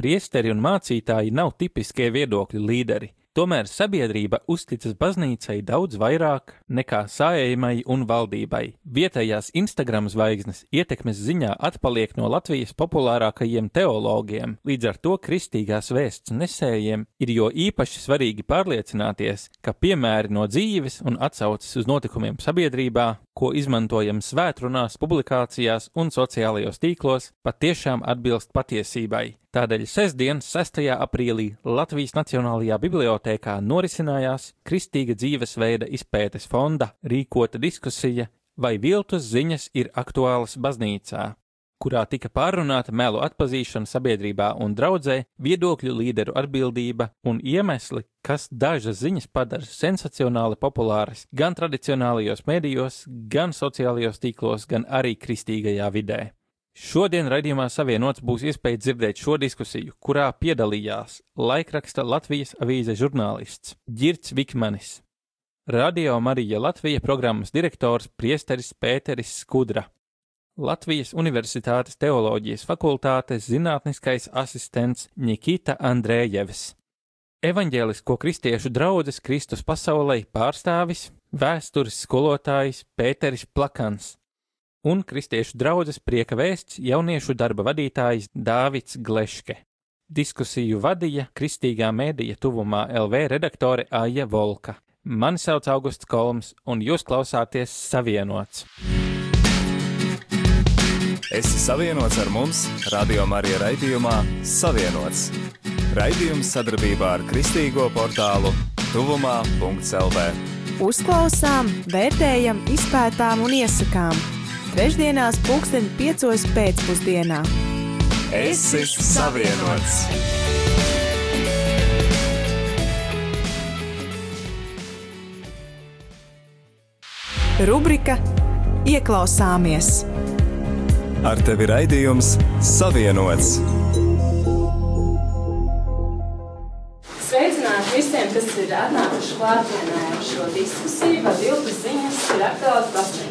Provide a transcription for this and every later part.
priesteri un mācītāji nav tipiskie viedokļu līderi. Tomēr sabiedrība uzticas baznīcai daudz vairāk nekā sājējumai un valdībai. Vietējās Instagram zvaigznes ietekmes ziņā atpaliek no Latvijas populārākajiem teologiem, līdz ar to kristīgās vēsts nesējiem ir jo īpaši svarīgi pārliecināties, ka piemēri no dzīves un atsaucas uz notikumiem sabiedrībā, ko izmantojam svētrunās, publikācijās un sociālajos tīklos, patiešām atbilst patiesībai. Tādēļ sestdien, 6. aprīlī Latvijas Nacionālajā bibliotēkā norisinājās Kristīga dzīvesveida izpētes fonda rīkota diskusija, vai viltus ziņas ir aktuālas baznīcā, kurā tika pārunāta melu atpazīšana sabiedrībā un draudzē, viedokļu līderu atbildība un iemesli, kas dažas ziņas padara sensacionāli populāras gan tradicionālajos medijos, gan sociālajos tīklos, gan arī kristīgajā vidē. Šodien raidījumā savienots būs iespēja dzirdēt šo diskusiju, kurā piedalījās laikraksta Latvijas avīze žurnālists Girts Vikmanis, Radio Marija Latvija programmas direktors Priesteris Pēteris Skudra, Latvijas Universitātes teoloģijas fakultātes zinātniskais asistents Nikita Andrējevis, Evaņģēlisko kristiešu draudzes Kristus pasaulē pārstāvis, vēstures skolotājs Pēteris Plakans un Kristiešu draudzes prieka vēsts jauniešu darba vadītājs Dāvids Gleške. Diskusiju vadīja Kristīgā mēdīja tuvumā LV redaktore Aija Volka. Mani sauc Augusts Kolms, un jūs klausāties Savienots. Esi savienots ar mums, Radio Marija raidījumā Savienots. Raidījums sadarbībā ar Kristīgo portālu Tuvumā.CLV. Uzklausām, vērtējam, izpētām un iesakām Trešdienās, pulksten 5. pēcpusdienā. Es esmu savienots! Rubrika Ieklausāmies! Ar tevi raidījums Savienots! Sveicināti visiem, kas ir atnākuši klātienē šo diskusiju par viltus ziņas ir aktuāls baznīcā.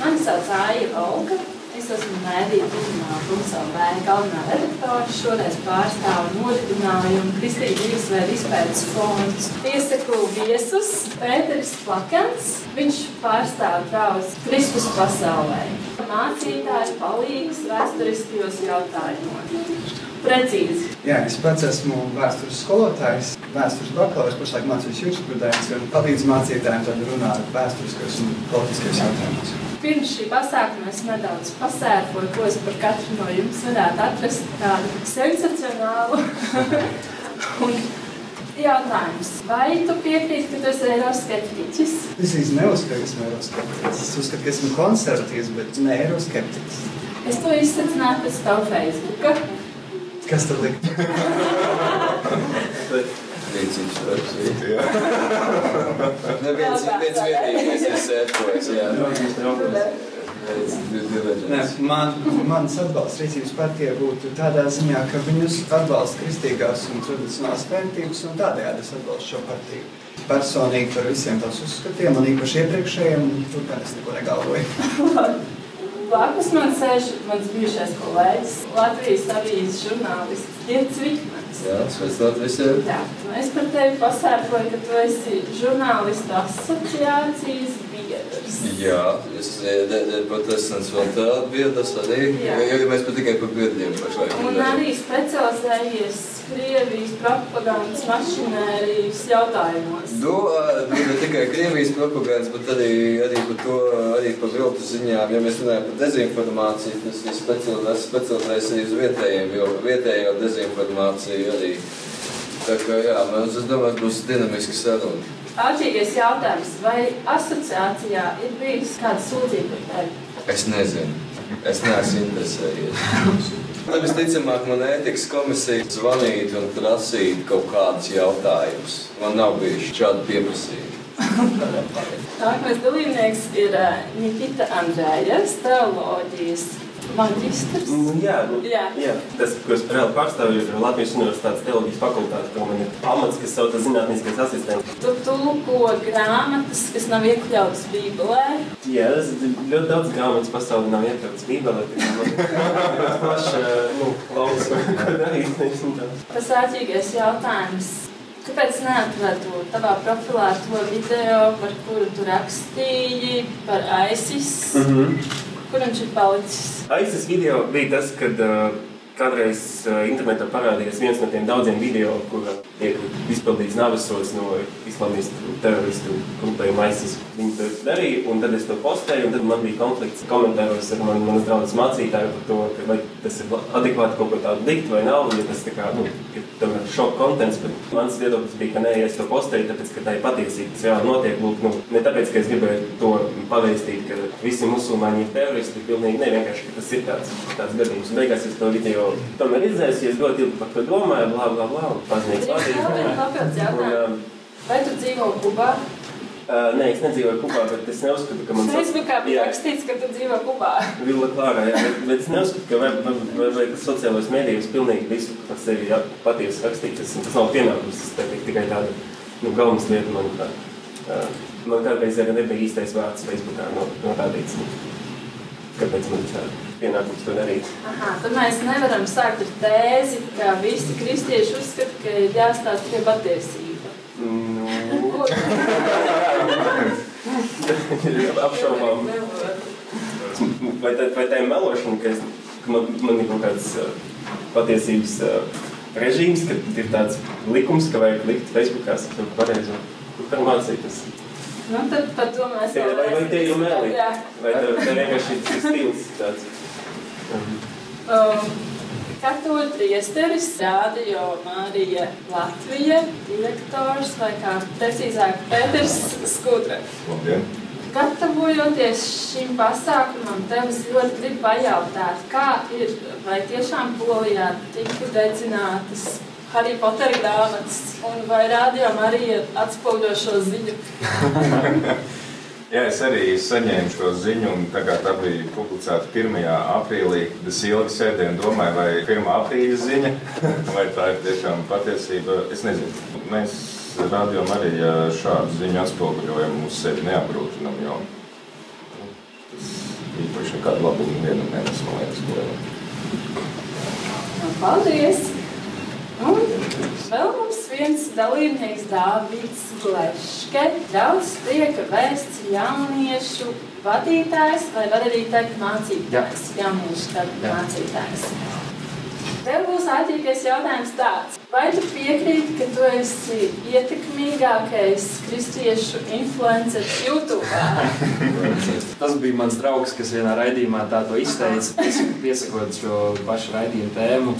Mani sauc Aija Volka. Es esmu mēdīja tuvumā Brunselvē galvenā redaktore. Šoreiz pārstāvu nodibinājumu Kristīna dzīvesvēra izpētes fonds. Iesaku viesus Pēteris Plakans. Viņš pārstāv draudz Kristus pasaulē. Mācītājs palīgs vēsturiskajos jautājumos. Precīzi. Jā, es pats esmu vēstures skolotājs, vēstures bakalaurs, pašlaik mācos jurisprudējas un palīdz mācītājiem runāt vēsturiskos un politiskos jautājumus. Pirms šī pasākuma es nedaudz pasērpoju, ko es par katru no jums varētu atrast tādu sensacionālu. un jautājums. Vai tu piekrīti, ka tu esi eiroskeptiķis? Es īsti neuzskatu, ka esmu eiroskeptiķis. Es uzskatu, ka esmu konservatīvs, bet ne eiroskeptiķis. Es to izsacināju pēc tavu Facebooka. Kas tad likt? Līdzīgs darbs. Neviens, viens vienīgais ir sēdojis, jā. Nē, man, mans atbalsts rīcības partijai būtu tādā ziņā, ka viņus atbalsta kristīgās un tradicionālās vērtības, un tādējādi es atbalstu šo partiju. Personīgi par visiem tās uzskatiem, un īpaši iepriekšējiem, turpēc es neko negalvoju. Blakus man sēž mans bijušais kolēģis, Latvijas avīzes žurnālists Girts Vikmans. Jā, sveicināt visiem. Jā, nu es par tevi pasēpoju, ka tu esi žurnālistu asociācijas. Jā, es pat esmu vēl tādu biedrs arī, Jā. jo mēs pat tikai par biedriem pašlaik. Un arī specializējies Krievijas propagandas mašinērijas jautājumos. Nu, nu, ne tikai Krievijas propagandas, bet arī, arī par to, arī par viltu ziņām. Ja mēs runājam par dezinformāciju, tas ir specializēts, specializēts arī uz vietējiem, jo vietējo dezinformāciju arī. Tā kā jā, man, es domāju, būs dinamiska saruna. Ātrīgais jautājums, vai asociācijā ir bijis kāda sūdzība par tevi? Es nezinu. Es neesmu interesējies. Man visticamāk, man ētikas komisija zvanītu un prasītu kaut kādus jautājumus. Man nav bijuši šādi pieprasījumi. Nākamais dalībnieks ir uh, Nikita Andrējas, teoloģijas maģistrs. Nu, jā, nu, Jā. jā, tas, ko es reāli pārstāvu, ir Latvijas Universitātes teoloģijas fakultāte, kur man ir pamats, kas saucas zinātniskais asistents. Tu tulko grāmatas, kas nav iekļautas Bībelē. Jā, ir ļoti daudz grāmatas pasaulē nav iekļauts Bībelē, kā man ir plaša, nu, lauks, ko darīt, nezinu tā. Tas āķīgais jautājums. Kāpēc neatradu tavā profilā to video, par kuru tu rakstīji, par ISIS? Mm -hmm. Kur viņš ir palicis? Aizsas video bija tas, kad uh, kādreiz uh, internetā parādījās viens no tiem daudziem video, kur tiek izpildīts navasots no islamistu teroristu grupējuma aizsas. Viņi to darīja, un tad es to postēju, un tad man bija konflikts komentāros ar mani, manas draudzes mācītāju par to, ka vai tas ir adekvāti kaut ko tādu likt vai nav, ja tas tā kā, nu, ir šoka kontents, bet mans viedoklis bija, ka nē, ja es to postēju, tāpēc, ka tā ir patiesība, tas reāli notiek, lūk, nu, ne tāpēc, ka es gribēju to pavēstīt, ka visi musulmaņi ir teroristi, pilnīgi ne, vienkārši, ka tas ir tāds, tāds gadījums. Beigās es to video tomēr izdzēsu, ja es ļoti ilgi par to domāju, blā, blā, blā, un viena papildus jautājumu. Vai tu dzīvo Kubā? Uh, nē, es nedzīvoju Kubā, bet es neuzskatu, ka man Facebookā bija rakstīts, ka tu dzīvo Kubā. Vila klārā, jā, bet, bet es neuzskatu, ka vajag, vajag, vajag, sociālajos mēdījos pilnīgi visu par sevi patiesi rakstīt. Tas, tas nav pienākums, tas tikai tāda nu, galvenas lieta, manuprāt. Uh, man kādreiz arī nebija īstais vārds Facebookā no, norādīts. Nu, kāpēc tāda pienākums to darīt? Aha, tad mēs nevaram sākt ar tēzi, ka visi kristieši uzskata, ka ir jāstāsta tikai patiesība. Nu, apšaubām. Vai tā, vai tā ir melošana, ka, es, ka man, man ir kaut kāds uh, patiesības uh, režīms, ka ir tāds likums, ka vajag likt Facebookā ko pareizo? Kur mācīties? Nu, tad par to mēs Tie, vai, vai tie ir meli? Vai tā vienkārši ir stils tāds? Um, Katoļu priesteris, Rādio Marija Latvija, direktors vai kā precīzāk Pēters Skudra. Labdien! Gatavojoties šim pasākumam, tev es ļoti gribu pajautāt, kā ir, vai tiešām Polijā tika dedzinātas Harry Potter grāmatas, un vai Rādio Marija atspoguļo šo ziņu? Jā, es arī saņēmu šo ziņu, un tā tā bija publicēta 1. aprīlī, es ilgi sēdēju un domāju, vai 1. aprīļa ziņa, vai tā ir tiešām patiesība. Es nezinu. Mēs rādījām arī šādu ziņu atspoguļojam, uz sevi neapgrūtinam, jo tas īpaši nekādu labumu vienam nenes, man liekas, ko Nu, Paldies! Un vēl mums viens dalībnieks Dāvids Gleške. Daudz tiek vēsts jauniešu vadītājs, vai var arī teikt mācītājs, jauniešu tad mācītājs. Tev būs ātrākais jautājums tāds. Vai tu piekrīti, ka tu esi ietekmīgākais kristiešu influenceris YouTube? Tas bija mans draugs, kas vienā raidījumā tā to izteica, pies- piesakot šo pašu raidījumu tēmu.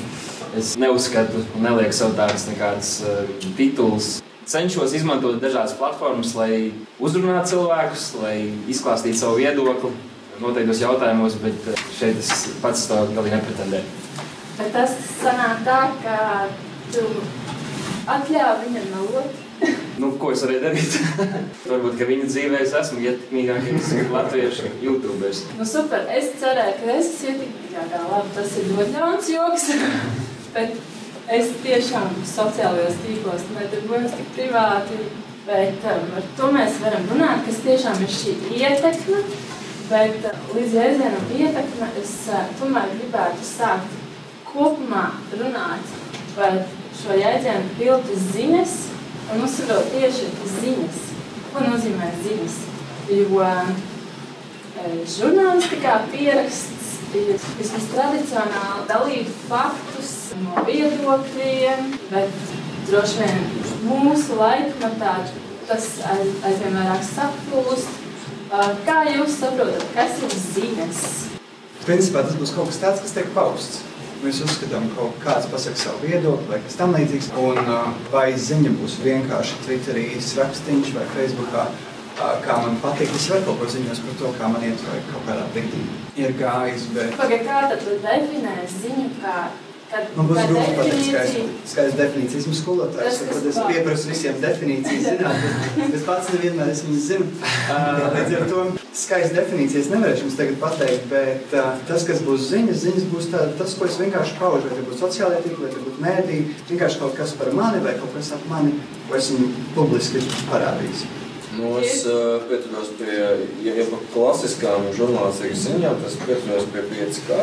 Es neuzskatu, un nelieku sev tādas nekādas uh, tituls. Cenšos izmantot dažādas platformas, lai uzrunātu cilvēkus, lai izklāstītu savu viedokli noteiktos jautājumos, bet uh, šeit es pats to galīgi nepretendēju. Bet tas sanāk tā, ka tu atļauj viņam melot. Nu, ko es varēju darīt? Varbūt, ka viņa dzīvē es esmu ietekmīgākais latviešu YouTuberis. Nu, super. Es cerēju, ka es esmu ietekmīgākā. Labi, tas ir ļoti ļauns joks. Bet es tiešām sociālajos tīklos nedarbojos tik privāti. Bet um, ar to mēs varam runāt, kas tiešām ir šī ietekme. Bet uh, līdz jēdzienam ietekme es uh, tomēr gribētu sākt kopumā runāt par šo jēdzienu pildu ziņas un uzsverot tieši ziņas. Ko nozīmē ziņas? Jo eh, žurnālistikā pieraksts ir vismaz tradicionāli dalīt faktus no viedokļiem, bet droši vien mūsu laikmatā tas aiz- aizvien vairāk saplūst. Kā jūs saprotat, kas ir ziņas? Principā tas būs kaut kas tāds, kas tiek pausts. Mēs uzskatām, ka kāds pasakā savu viedokli vai kas tam līdzīgs. Un vai ziņa būs vienkārši Twitterī, rakstīns vai Facebookā, kā man patīk. Es varu kaut ko ziņot par to, kā man iet vai kaut kādā brīdī ir gājis. Bet Pagaid, kā tad tu definē ziņu kā Kad, Man būs grūti pateikt definīciju. Esmu skolotājs, Tas, un kas tad es pieprasu visiem definīcijas zināt, bet es pats nevienmēr esmu viņas zinu. Uh, Līdz ar to skaistu definīciju es nevarēšu jums tagad pateikt, bet uh, tas, kas būs ziņas, ziņas būs tā, tas, ko es vienkārši paužu, vai tie būtu sociālajie tīkli, vai tie būtu mēdī, vienkārši kaut kas par mani vai kaut kas ap mani, ko esmu publiski parādījis. Nu, es uh, pieturos pie, ja, ja par klasiskām žurnālistikas ziņām, tas pieturos pie 5K.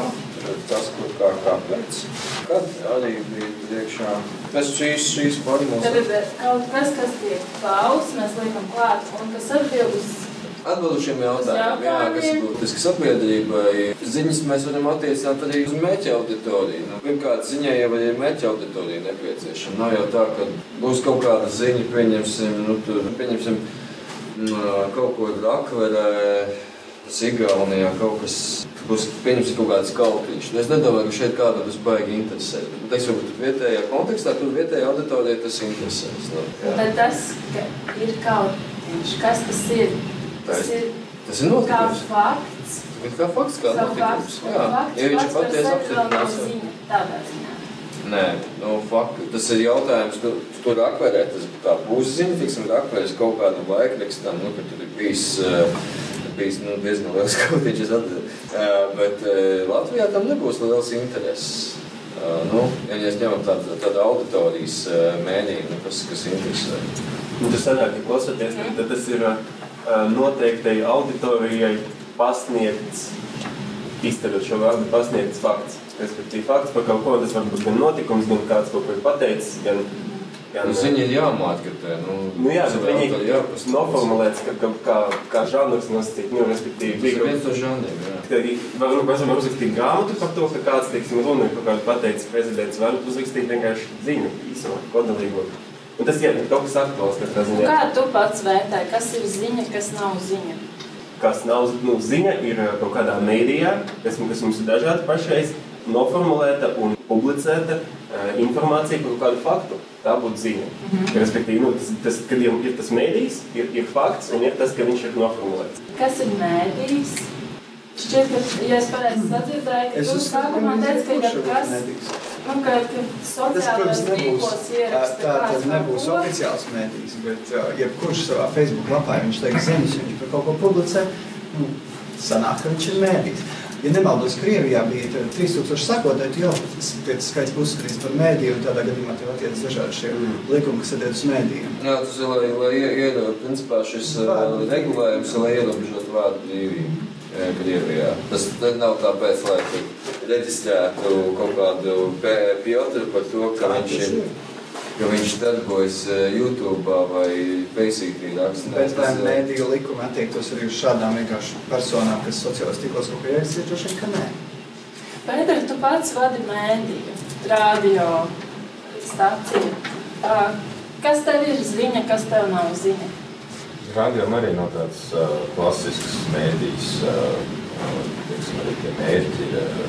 Tas, kur kā kāpēc. Kad arī bija priekšā. Tas šīs, šīs formulas. Tad ir kaut kas, kas tiek pausts, mēs liekam klāt, un kas atbild uz Atbildu šiem jautājumiem, jā, kas ir būtiski sabiedrībai. Ziņas mēs varam attiecināt arī uz mērķa auditoriju. Nu, pirmkārt, ziņai jau ir mērķa auditorija nepieciešama. Nav jau tā, ka būs kaut kāda ziņa, pieņemsim, nu, tur, pieņemsim kaut ko rakverē, tas Igaunijā kaut kas. Būs pieņemts kaut kāds kalpiņš. Nu, Es nedomāju, ka šeit kādu tas baigi interesē. Bet, teiks, varbūt tur vietējā kontekstā, tur vietējā auditorijā tas interesēs. Nu, jā. Tad tas, ka ir kaut kas, kas tas ir. Tas ir Tas ir kā notikums. fakts. Bet kā fakts, kā notikums. faktu- Jā, fakts ja viņš par patiesi apstiprinās. Tādā ziņā. Nē, nu, fakt, tas ir jautājums, nu, tur rakverē, tas tā būs ziņa, tiksim, rakverēs kaut kādam laikrakstam, nu, ka tur ir bijis, uh, bijis nu, diezgan liels kautiņš, es atdevu. Uh, bet uh, Latvijā tam nebūs liels intereses. Nu, ja mēs ņemam tādu, tādu auditorijas mēnīju, nu, kas, kas interesē. Nu, tas sanāk, ka klausoties, tad, tas ir noteiktai auditorijai pasniegts, izceļot šo vārdu, pasniegts fakts. Respektīvi, fakts par kaut ko, tas var būt gan notikums, gan kāds kaut ko ir pateicis, gan, gan Nu, ziņa ir jāmātkatē, nu, Nu jā, viņi ir noformulēts, ka, ka, kā, kā žanrs nosacīt, nu, respektīvi, Tas ir viens no žanriem. Ka var, mēs varam uzrakstīt grāmatu par to, ka kāds, teiksim, runa ir par kādu pateicis prezidents, var uzrakstīt vienkārši ziņu, īso, kodolīgo. Un tas, jā, ir kaut kas aktuāls. Kā tu pats vērtē, kas ir ziņa, kas nav ziņa? Kas nav, nu, ziņa ir uh, kaut kādā mēdījā, kas, kas mums ir dažādi pašreiz, noformulēta un publicēta uh, informācija par kaut kādu faktu. Tā būtu ziņa. Mm -hmm. Respektīvi, nu, tas, tas, kad ir, ir tas mēdījis, ir, ir fakts un ir tas, ka viņš ir noformulēts. Kas ir mēdījis? Šķiet, ka, ja es pareizi sadzirdēju, ka tu sākumā teici, ka viņš ja ir kas, mēdījis. nu, ka, nebūs, tīklos tā, ieraksta tā tad nebūs oficiāls mēdījis, bet uh, jebkurš savā Facebook lapā, viņš teiks ziņas, viņš par kaut ko publicē, nu, sanāk, ka viņš ir mēdījis. Ja nemaldos, Krievijā bija tā 3000 sakotāji, tad jau tas, skaits būs uzskatīts par mēdīju, un tādā gadījumā tev attiecas dažādi šie likumi, kas attiec uz mēdījiem. Jā, tas ir, lai, lai ie- ierobežotu, principā šis uh, regulējums lai ierobežotu vārdu brīvību Krievijā. Tas nav tāpēc, lai tu reģistrētu kaut kādu Piotru par to, ka viņš ir. Ka viņš darbojas eh, YouTube vai Facebook rakstā. Bet vai mēdīju likumi attiektos arī uz šādām vienkārši personām, kas sociālajos tīklos kaut ko ierakstīt, droši vien, ka nē. Pēter, tu pats vadi mēdīju, radio staciju. Kas tev ir ziņa, kas tev nav ziņa? Rādījām arī no tādas uh, klasiskas mēdīs, uh, teiksim, arī tie mērķi ir uh,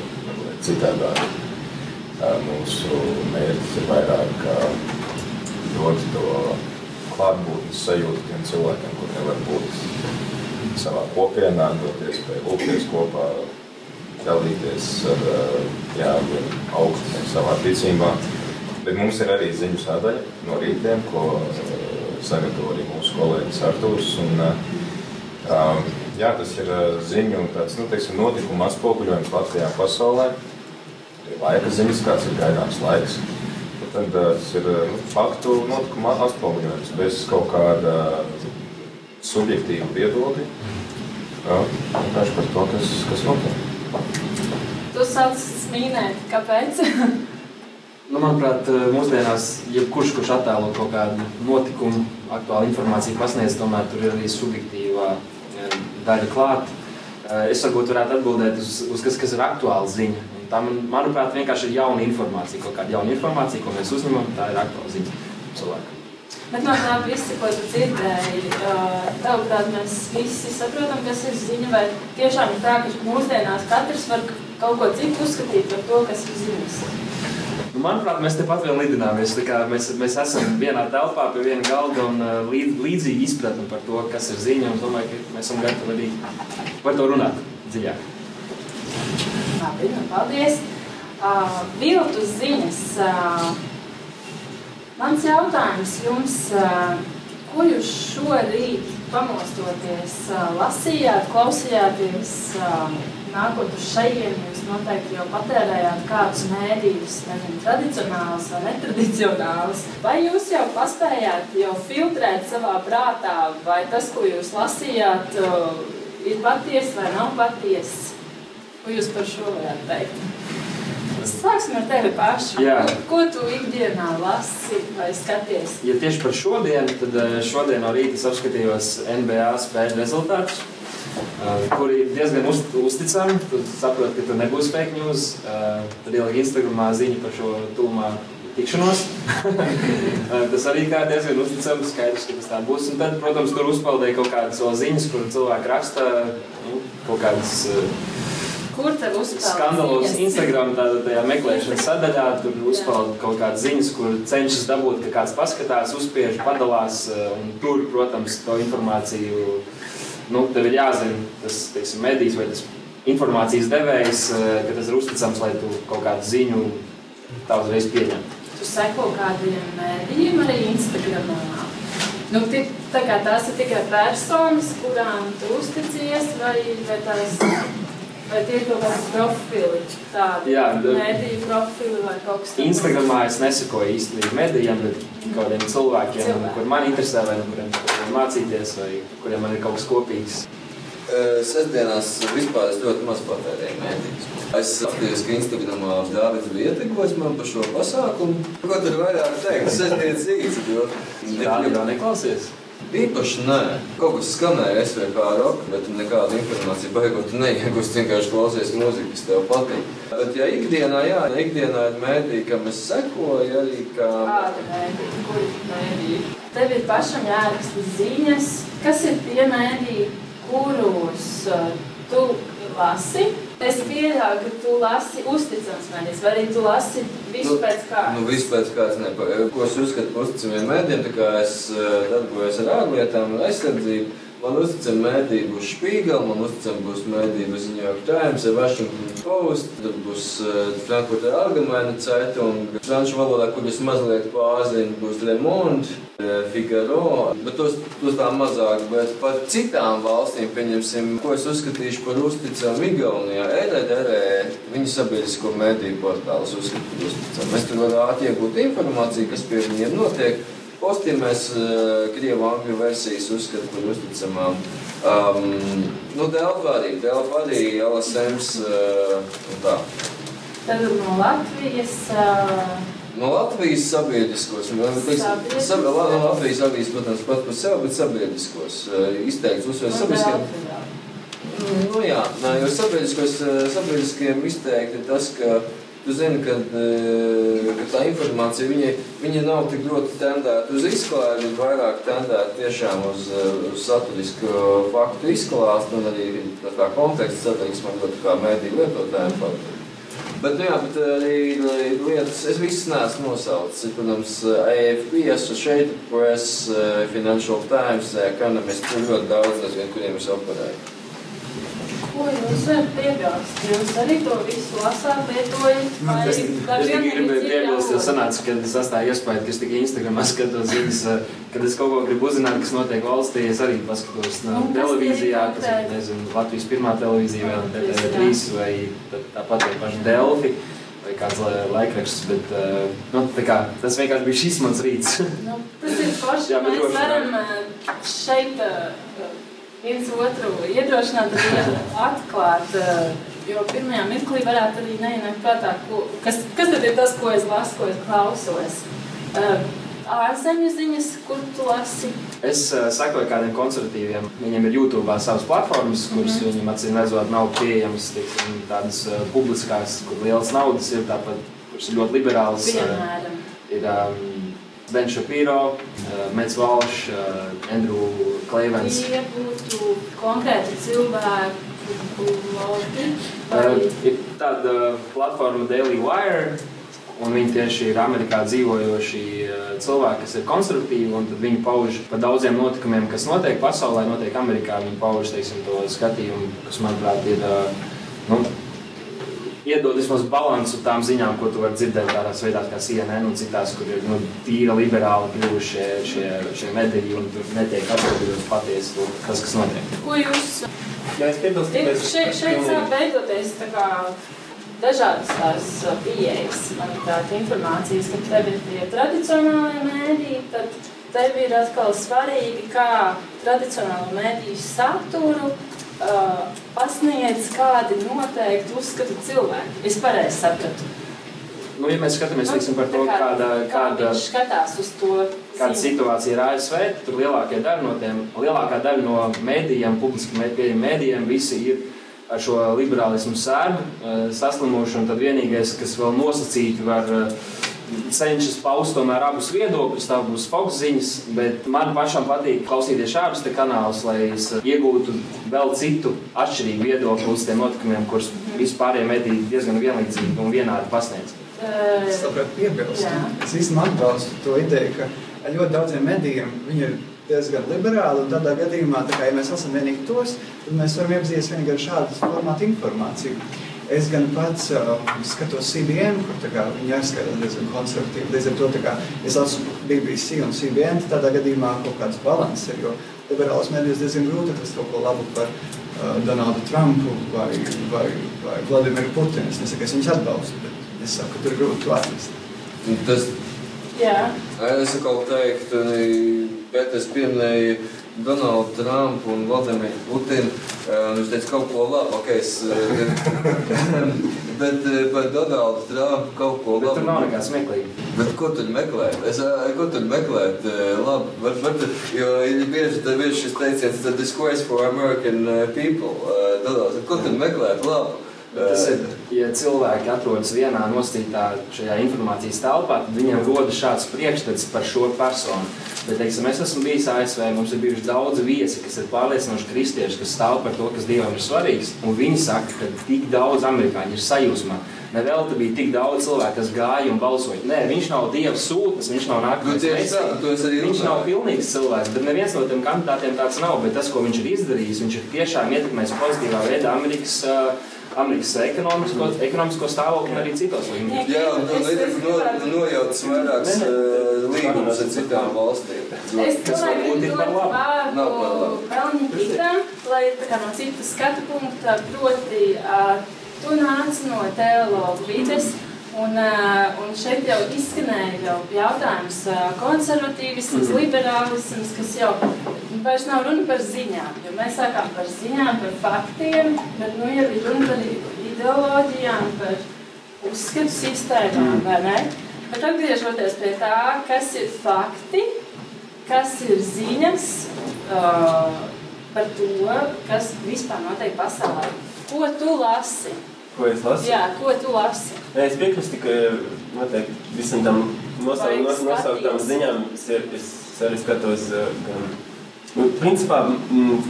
citādāk. Uh, mūsu mērķis ir vairāk uh, dot to klātbūtnes sajūtu tiem cilvēkiem, kur nevar būt savā kopienā, dot iespēju lūgties kopā, dalīties ar uh, jā, augstiem savā ticībā. Bet mums ir arī ziņu sadaļa no rītiem, ko uh, sagatavo arī mūsu kolēģis Artūrs. Un, uh, jā, tas ir ziņu tāds, nu, teiksim, notikuma atspoguļojums Latvijā pasaulē. Ir laika ziņas, kāds ir gaidāms laiks. Tad uh, tas ir uh, nu, faktu notikuma atspoguļojums bez kaut kāda subjektīva viedokļa. Vienkārši par to, kas, kas notiek. Tu sāc smīnēt, kāpēc? Nu, manuprāt, mūsdienās jebkurš, kurš attēlo kaut kādu notikumu, aktuālu informāciju pasniedz, tomēr tur ir arī subjektīvā eh, daļa klāta. Eh, Es varbūt varētu atbildēt uz, uz kas, kas ir aktuāla ziņa. Tā, man- manuprāt, vienkārši ir jauna informācija, kaut kāda jauna informācija, ko mēs uzņemam, tā ir aktuāla ziņa cilvēkam. Bet no tā visa, ko tu dzirdēji, ā, tavuprāt, mēs visi saprotam, kas ir ziņa, vai tiešām ir tā, ka mūsdienās katrs var kaut ko citu uzskatīt par to, kas ir ziņas. Nu, manuprāt, mēs tepat vēl lidināmies. Mēs, mēs esam vienā telpā pie viena galda un uh, līdz, līdzīgi izpratni par to, kas ir ziņa. Es domāju, ka mēs esam gatavi arī par to runāt dziļāk. Labi, nu, paldies. Uh, viltus ziņas. Uh, mans jautājums jums, uh, ko jūs šorīt pamostoties uh, lasījāt, klausījāties, uh, nākot uz šejiem, jūs noteikti jau patērējāt kādus mēdījus, nezinu, tradicionālus vai netradicionālus. Vai jūs jau paspējāt jau filtrēt savā prātā, vai tas, ko jūs lasījāt, uh, ir patiesa vai nav patiesa? Ko jūs par šo varētu teikt? Sāksim ar tevi pašu. Jā. Ko tu ikdienā lasi vai skaties? Ja tieši par šodienu, tad eh, šodien no rīta apskatījos NBA spēļu rezultātus, eh, kuri ir diezgan uz, uzticami. Tu saproti, ka tur nebūs fake news. Eh, Tad ielika Instagramā ziņa par šo tūmā tikšanos. tas arī kā diezgan uzticams, skaidrs, ka tas tā būs. Un tad, protams, tur uzpeldēja kaut kādas ziņas, kur cilvēki raksta nu, kaut kādas. Uh, Kur tev uzspēlēt? Skandalos Instagram tādā tajā meklēšanas sadaļā, tur uzspēlēt kaut kādas ziņas, kur cenšas dabūt, ka kāds paskatās, uzspiež, padalās, eh, un tur, protams, to informāciju, nu, tev ir jāzina tas, teiksim, medijs vai tas informācijas devējs, eh, ka tas ir uzticams, lai tu kaut kādu ziņu tā uzreiz pieņem. Tu seko kādiem mēdījiem arī Instagramā. Nu, ti- tā kā tās ir tikai personas, kurām tu uzticies, vai, vai tās vai tie ir kaut kādi profili, tādi Jā, da- mēdīju profili vai kaut kas tāds? Instagramā es nesakoju īstenībā medijiem, bet kaut kādiem cilvēkiem, Cilvēki. kur man interesē, vai no kuriem kaut ko mācīties, vai kuriem man ir kaut kas kopīgs. Sestdienās vispār es ļoti maz patērēju mēdījus. Es skatījos, ka Instagramā Dārvids bija ietekojis man par šo pasākumu. Ko tur vairāk teikt? Sestdienas rīts, jo... Tādu vēl neklausies? Īpaši nē. Kaut kas skanēja SVK roka, bet nekāda informācija beigot neiegūst. Vienkārši klausies mūziku, kas tev patīk. Bet ja ikdienā, jā, ikdienā ir mēdī, kam es sekoju arī kā... Tev ir pašam jāraksta ziņas. Kas ir tie mēdīji, kurus uh, tu lasi? Es pieļauju, ka tu lasi uzticams mēdījus, vai arī tu lasi visu Nu, pēc kārtas. Nu, vispār kāds nepa. Ko es uzskatu par uzticamiem mēdiem, tā kā es eh, darbojos ar ārlietām un aizsardzību. Man uzticami mēdī būs Spiegel, man uzticami būs mēdī būs New York Times, Washington Post, tad būs uh, Frankfurter Allgemeine Zeitung, franču valodā, kur es mazliet pārzinu, būs Le Monde, uh, Figaro, bet tos, tos tā mazāk, bet par citām valstīm, pieņemsim, ko es uzskatīšu par uzticamu Igaunijā, EDDR, viņu sabiedrisko mēdīju portālus uzskatu par uzticamu. Es tur ātri iegūt informāciju, kas pie viņiem notiek. Postiem mēs uh, krievu angļu versijas uzskatām par uzticamām. Um, nu, Delfa arī, Delfa arī, LSMs uh, un tā. Tad no Latvijas. Uh, No Latvijas sabiedriskos, liekas, Sabiedriskos, sab, la- jā. Latvijas avīzes, protams, pats par sevi, bet sabiedriskos. Izteikts uzsvers no sabiedriskiem. Vēl. Nu, jā, nē, jo sabiedriskos, eh, sabiedriskiem izteikti tas, ka tu zini, ka, eh, ka tā informācija viņa, viņa nav tik ļoti tendēta uz izklādi, bet vairāk tendēta tiešām uz, eh, uz saturisku faktu izklāstu un arī tā kā konteksts satiksmam, ļoti kā mēdī lietotājiem faktu. Bet, nu, jā, bet arī ir lietas, es visas neesmu nosaucis. Protams, AFP, Associated Press, eh, Financial Times, Economist, tur ļoti daudz, kuriem es operēju. Ko jūs varat piebilst? Jūs arī to visu lasāt, lietojat? Nu, Es, tikai gribēju piebilst, jo sanāca, ka es atstāju iespēju, ka es tikai Instagramā skatos ziņas, eh, kad es kaut ko gribu uzzināt, kas notiek valstī, es arī paskatos no kas televīzijā, tie ir nezinu, Latvijas pirmā televīzija vai Latvijas, TV3 vai tā- tāpat arī paši Delfi vai kāds lai- laikraksts, bet, eh, nu, kā, tas vienkārši bija šis mans rīts. Nu, tas ir forši. Mēs varam eh, šeit eh, viens otru iedrošināt, atklāt. eh, Jo pirmajā mirklī varētu arī neienākt prātā, ko, kas, kas tad ir tas, ko es lasu, ko es klausos. Eh, Ārzemju ziņas, kur tu lasi? Es uh, sakoju kādiem konservatīviem. Viņiem ir YouTube savas platformas, kuras Mhm. viņiem acīm redzot nav pieejamas, teiksim, tādas uh, publiskās, kur lielas naudas ir, tāpat, kuras ir ļoti liberālas. Uh, Piemēram. ir um, Ben Shapiro, uh, Mets Valš, uh, Andrew Clavens. Tie būtu konkrēti cilvēku blogi. Uh, vai- ir tāda platforma Daily Wire, un viņi tieši ir Amerikā dzīvojoši cilvēki, kas ir konservatīvi, un tad viņi pauž par daudziem notikumiem, kas notiek pasaulē, notiek Amerikā. Viņi pauž teiksim, to skatījumu, kas, manuprāt, ir nu, iedod vismaz balansu tām ziņām, ko tu vari dzirdēt tādās veidās kā CNN un citās, kur ir nu, tīra liberāli kļuvuši šie, šie, šie mediji un tur netiek atbildīts patiesi to, tas, kas notiek. Ko jūs Jā, es piebilstu, ka es šeit, šeit sāk veidoties tā kā dažādas tās uh, pieejas, manuprāt, informācijas, ka tev ir tie tradicionālie mēdī, tad tev ir atkal svarīgi, kā tradicionālo mēdīju saturu uh, pasniedz kādi noteikti uzskatu cilvēki. Es pareizi sapratu. Nu, ja mēs skatāmies teiksim, par to, Nu, kā- kāda, kā kāda, skatās uz to kāda situācija ir ASV, tur lielākā daļa no tiem, lielākā daļa no mēdījiem, publiski pieejamiem mēdījiem, visi ir ar šo liberālismu sēru eh, saslimuši, tad vienīgais, kas vēl nosacīti var eh, cenšas paust tomēr abus viedokļus, tā būs Fox ziņas, bet man pašam patīk klausīties šādus kanālus, lai es eh, iegūtu vēl citu atšķirīgu viedokli uz tiem notikumiem, kurus vispārējie mediji diezgan vienlīdzīgi un vienādi pasniedz. Uh, Es labprāt piebilstu. Es īstenībā atbalstu to ideju, ka ļoti daudziem medijiem viņi ir diezgan liberāli. un Tādā gadījumā, tā kā, ja mēs esam vienīgi tos, tad mēs varam iepazīties vienīgi ar šādu formātu informāciju. Es gan pats uh, skatos CBN, kur kā, viņi arī skatās diezgan konservatīvi. Līdz ar to kā, es lasu BBC un CBN, tad tādā gadījumā kaut kāds balans ir. Jo liberāls mēdījis diezgan grūti atrast kaut ko labu par uh, Donaldu Trumpu vai, vai, vai Vladimiru Putinu. Es nesaku, ka es viņus atbalstu, bet es saku, ka tur ir grūti to atrast. Un Tas, jā. es atkal teiktu, bet es pieminēju Donaldu Trumpu un Vladimiru Putinu. eh, Viņš teica kaut ko labu, ok, es, eh, bet eh, par Donaldu Trumpu kaut ko Bet tur nav labu. nekā smieklīga. Bet ko tur meklēt? Es, ko tur meklēt? Labi, var, var, jo ir bieži, tad bieži šis teiciens, the disgrace for American people. Donalds, ko tur meklēt? Labi. Tas ir, ja cilvēki atrodas vienā nostītā šajā informācijas telpā, tad viņiem rodas šāds priekšstats par šo personu. Bet, teiksim, es esmu bijis ASV, mums ir bijuši daudzi viesi, kas ir pārliecinoši kristieši, kas stāv par to, kas Dievam ir svarīgs. Un viņi saka, ka tik daudz amerikāņu ir sajūsmā. Nevēl te bija tik daudz cilvēku, kas gāja un balsoja. Nē, viņš nav Dieva sūtnis, viņš nav Nu, nākamais. tā, to es arī Viņš nav pilnīgs cilvēks, bet neviens no tiem kandidātiem tāds nav. Bet tas, ko viņš ir izdarījis, viņš ir tiešām ietekmējis pozitīvā veidā Amerikas, uh, Amerikas ekonomisko, ekonomisko stāvokli un arī citos līmeņos. Jā, un tad ir no, nojautas vairākas uh, līgumus ar citām valstīm. Es domāju, varbūt ka ir par dot labu. Nav par vārdu. Pelniņķitam, lai tā kā no citas skatu punkta, proti, ā, tu nāc no teologu vides, un, ā, un šeit jau izskanēja jau jautājums konservatīvisms, liberālisms, kas jau vairs nav runa par ziņām, jo mēs sākām par ziņām, par faktiem, bet nu jau ir runa par ideoloģijām, par uzskatu sistēmām, vai ne? Bet atgriežoties pie tā, kas ir fakti, kas ir ziņas uh, par to, kas vispār notiek pasaulē. Ko tu lasi? Ko es lasu? Jā, ko tu lasi? Es piekrītu, ka noteikti visam tam nosau, Vajag nos, nosauktām skatīties. ziņām es, es arī skatos uh, gan. Nu, principā, mm,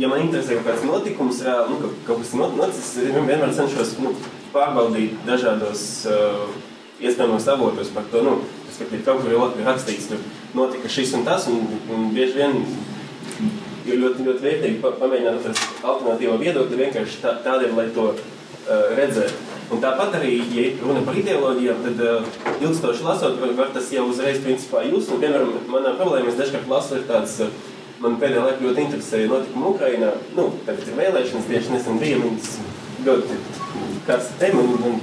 ja man interesē kaut kāds notikums, reāli, nu, ka kaut kas noticis, vienmēr cenšos nu, pārbaudīt dažādos uh, iespējamos avotos par to. Nu, respektīvi, kaut kur ir rakstīts, tur notika šis un tas, un, un bieži vien ir ļoti, ļoti vērtīgi pa- pamēģināt atrast alternatīvo viedokli vienkārši tā, tādēļ, lai to uh, redzētu. Un tāpat arī, ja runa par ideoloģijām, tad uh, ilgstoši lasot, var, var tas jau uzreiz principā jūs. Un, piemēram, manā problēmā es dažkārt lasu ir tāds, uh, man pēdējā laikā ļoti interesēja notikumi Ukrainā. Nu, tagad ir vēlēšanas, tieši nesen bija, viņas ļoti karsta tēma, un, un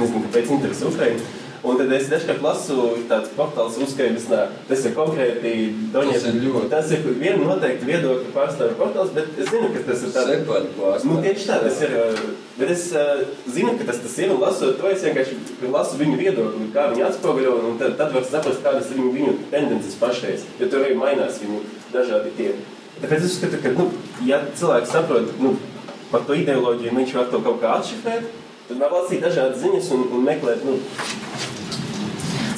nezinu, kāpēc interesē Ukraina. Un tad es dažkārt lasu tāds portāls uzskaitījums, tas ir konkrēti Doņa. Tas ir ļoti. Tas ir viena noteikta viedokļa pārstāvja portāls, bet es zinu, ka tas ir tāds. Separat pārstāvja. Nu, tieši tā, tas ir. uh, Bet es uh, zinu, ka tas, tas ir. Un lasot to, es vienkārši lasu viņu viedokli, kā viņi atspoguļo. Un tad, tad var saprast, kādas ir viņu, viņu tendences pašreiz. Jo tur arī mainās viņu dažādi tie. Tāpēc es uzskatu, ka, nu, ja cilvēks saprot nu, par to ideoloģiju, viņš var to kaut kā atšifrēt, tad var lasīt dažādas ziņas un, un meklēt nu,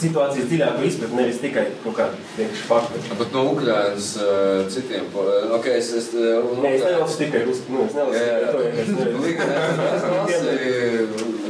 situācijas dziļāku izpratni, nevis tikai kaut kādu vienkārši faktu. Bet no Ukrainas uh, citiem. Ok, es. es uh, Nē, es nelasu tikai nu, es nelasu tikai to, ja es nevaru. jā.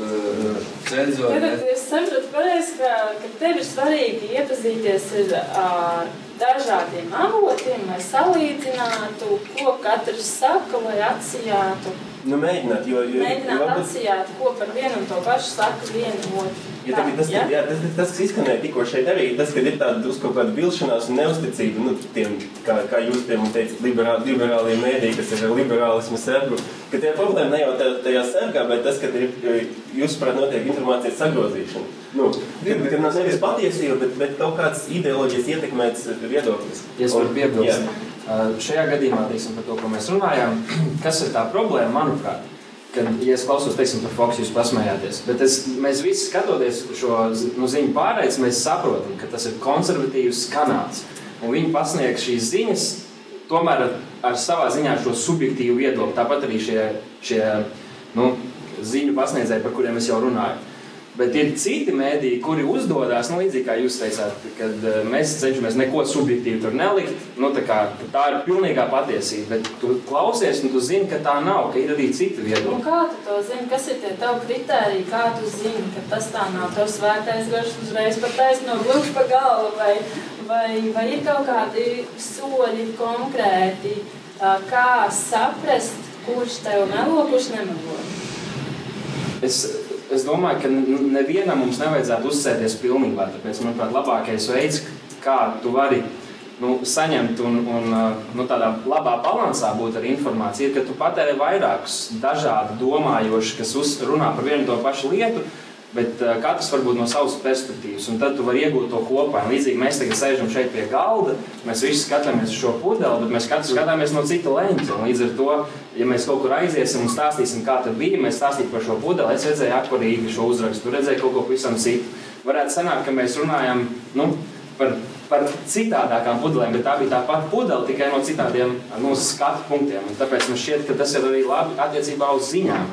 Cenzori. Tad es saprotu pareizi, ka, ka tev ir svarīgi iepazīties ar uh, dažādiem avotiem, lai salīdzinātu, ko katrs saka, lai atsijātu. Nu, mēģināt, jo, jo, Mēģināt jo, atsijāt, ko par vienu un to pašu saka vienu otru. Ja tā, tas, ja? jā, tas, tas, tas, kas izskanēja tikko šeit arī, tas, ka ir tāda uz kaut kāda vilšanās un neusticība, nu, tiem, kā, kā jūs pie mums teicat, liberā, liberālie mēdī, kas ir ar liberālismu sergu, ka tie problēma ne jau tā, tajā sergā, bet tas, ka ir, jūs saprāt, notiek informācijas sagrozīšana. Nu, kad, kad nav nevis patiesība, bet, bet kaut kāds ideoloģijas ietekmēts viedoklis. Es varu Un- piebilst, jā. uh, šajā gadījumā, teiksim, par to, ko mēs runājām, kas ir tā problēma, manuprāt, kad, ja es klausos, teiksim, par Fox, jūs pasmējāties, bet es, mēs visi skatoties šo nu, ziņu pārreiz, mēs saprotam, ka tas ir konservatīvs kanāls, un viņi pasniegs šīs ziņas tomēr ar, ar savā ziņā šo subjektīvu viedokli, tāpat arī šie, šie nu, ziņu pasniedzēji, par kuriem es jau runāju. Bet ir citi mēdīji, kuri uzdodas, nu, līdzīgi kā jūs teicāt, kad eh, mēs cenšamies neko subjektīvu tur nelikt. Nu, tā, kā, tā ir pilnīgā patiesība, bet tu klausies un tu zini, ka tā nav, ka ir arī citi viedokļi. kā tu to zini? Kas ir tie tavi kriteriji? Kā tu zini, ka tas tā nav? Tev svētais garš uzreiz pat taisno gluži pa galvu, vai, vai, vai ir kaut kādi soļi konkrēti, kā saprast, kurš tev melo, kurš nemelo? Es, es domāju, ka nevienam mums nevajadzētu uzsēties pilnībā. Tāpēc, manuprāt, labākais veids, kā tu vari nu, saņemt un, un uh, nu, tādā labā balansā būt ar informāciju, ir, ka tu patērē vairākus dažādi domājoši, kas runā par vienu to pašu lietu. Bet uh, katrs var būt no savas perspektīvas, un tad tu vari iegūt to kopā. Un Līdzīgi mēs tagad sēžam šeit pie galda, mēs visi skatāmies uz šo pudeli, bet mēs katrs skatāmies no cita leņķa. Līdz ar to, ja mēs kaut kur aiziesim un stāstīsim, kā tas bija, mēs stāstīsim par šo pudeli. Es redzēju akvarīgi šo uzrakstu, tu redzēji kaut ko pavisam citu. Varētu sanākt, ka mēs runājam nu, par, par citādākām pudelēm, bet tā bija tā pati pudele, tikai no citādiem nu, skatu punktiem. Un tāpēc man šķiet, ka tas ir arī labi attiecībā uz ziņām.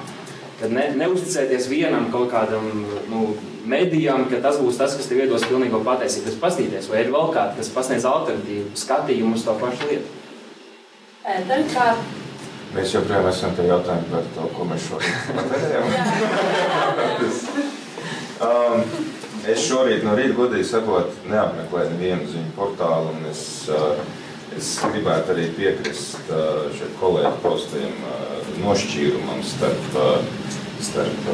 Kad ne, neuzticēties vienam kaut kādam nu, medijam, ka tas būs tas, kas tev iedos pilnīgo patiesību. Tas pastīties, vai ir vēl kāds, kas pasniedz alternatīvu skatījumu uz to pašu lietu. Kā Mēs joprojām esam pie jautājuma par to, ko mēs šodien patērējam. um, es šorīt no rīta, godīgi sakot, neapmeklēju nevienu ziņu portālu. un Es, uh, es gribētu arī piekrist uh, šeit kolēģi postajam uh, nošķīrumam starp, uh, starp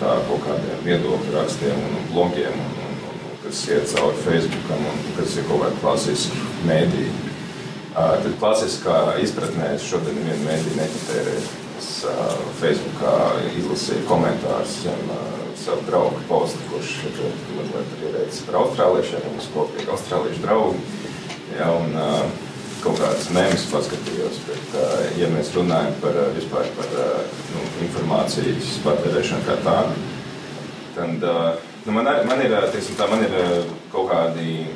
tā, kaut kādiem viedokļu rakstiem un blogiem, un, un, un, kas iet cauri Facebookam un kas ir kaut kādi klasiski mēdīji. Tad klasiskā izpratnē es šodien nevienu mēdīju nepatērēju. Es Facebookā izlasīju komentārus uh, savu draugu postu, kurš ir mazliet arī veids par austrāliešiem, mums kopīgi austrāliešu draugi. Ja, un, kaut kādas mēmas paskatījos, bet, ja mēs runājam par vispār par informācijas patērēšanu kā tādu, tad nu, man, ar- man ir, teiksim, tā, man ir kaut kādi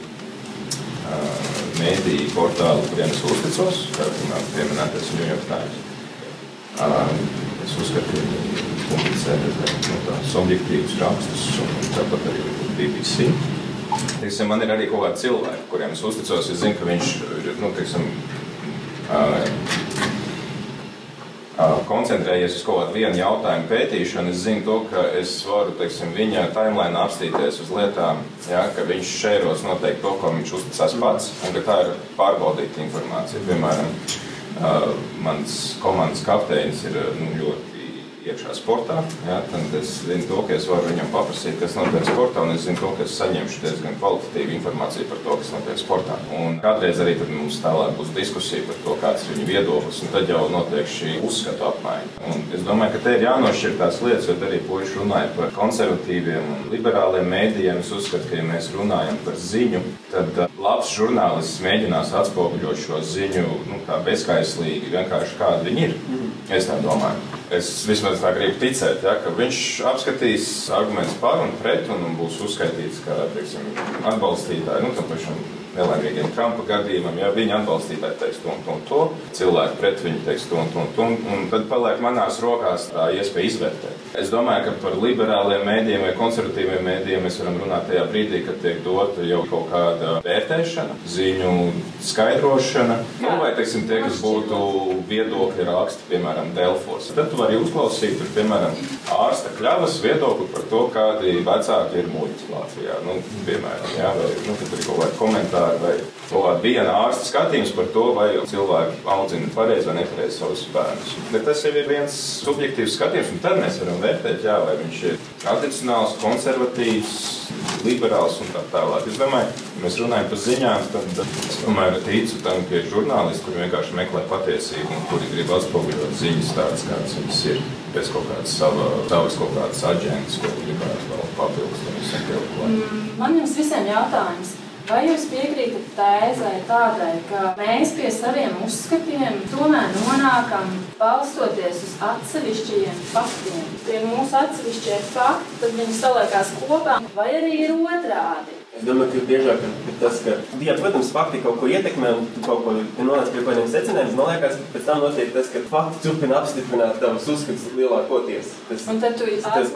mēdīju portāli, kuriem es uzticos, kā pieminētais New York Times. Es uzskatu, ka publicē diezgan nu, tādus objektīvus rakstus, un tāpat arī BBC. Teiksim, man ir arī kaut kādi cilvēki, kuriem es uzticos. Es zinu, ka viņš nu, teiksim, koncentrējies uz kaut kādu vienu jautājumu pētīšanu. Es zinu, to, ka es varu teiksim, viņa timeline apstīties uz lietām, ja, ka viņš šēros noteikti to, ko viņš uzticās pats, un ka tā ir pārbaudīta informācija. Piemēram, mans komandas kapteinis ir nu, ļoti iekšā sportā. Ja, tad es zinu, to, ka es varu viņam paprasīt, kas notiek sportā, un es zinu, to, ka es saņemšu diezgan kvalitatīvu informāciju par to, kas notiek sportā. Un kādreiz arī tad mums tālāk būs diskusija par to, kāds ir viņa viedoklis, un tad jau notiek šī uzskatu apmaiņa. Un es domāju, ka te ir jānošķir tās lietas, jo arī puiši runāja par konservatīviem un liberāliem mēdījiem. Es uzskatu, ka, ja mēs runājam par ziņu, tad uh, labs žurnālists mēģinās atspoguļot šo ziņu nu, tā bezskaislīgi, vienkārši kāda viņi ir. Es tā domāju. Es vismaz tā gribu ticēt, ja, ka viņš apskatīs argumentus par un pret, un, un būs uzskaitīts kā teiksim, atbalstītāji. Nu, tam pašam nelaimīgiem Trumpa gadījumam. Ja viņi atbalstītāji teiks to un to, un to, cilvēki pret viņu teiks to un to, un to, un tad paliek manās rokās tā iespēja izvērtēt. Es domāju, ka par liberāliem mēdījiem vai konservatīviem mēdījiem mēs varam runāt tajā brīdī, kad tiek dota jau kaut kāda vērtēšana, ziņu skaidrošana, nu, vai teiksim, tie, kas būtu viedokļi raksti, piemēram, Delfos. Tad tu vari uzklausīt, tur, piemēram, ārsta kļavas viedokli par to, kādi vecāki ir muļķi Latvijā. Nu, piemēram, jā, vai nu, tur ir kaut kādi komentāri komentāri vai kāda viena ārsta skatījums par to, vai cilvēki audzina pareizi vai nepareizi savus bērnus. Bet tas jau ir viens subjektīvs skatījums, un tad mēs varam vērtēt, jā, vai viņš ir tradicionāls, konservatīvs, liberāls un tā tālāk. Es domāju, ja mēs runājam par ziņām, tad es tomēr ticu tam, ka ir žurnālisti, kuri vienkārši meklē patiesību un kuri grib atspoguļot ziņas tādas, kādas viņas ir, bez kaut kādas sava, savas kaut kādas aģentas, ko gribētu vēl papildus. Mm, Man jums visiem jautājums. Vai jūs piekrītat tēzai tādai, ka mēs pie saviem uzskatiem tomēr nonākam balstoties uz atsevišķiem faktiem? Tie mūsu atsevišķie fakti, tad viņi saliekās kopā, vai arī ir otrādi? Es domāju, ka biežāk ir tas, ka, ja, protams, fakti kaut ko ietekmē un tu kaut ko nonāc pie kādiem secinājumiem. Man liekas, ka pēc tam notiek tas, ka fakti turpina apstiprināt tavus uzskatus lielākoties. Tas, Un tad tu izlasi.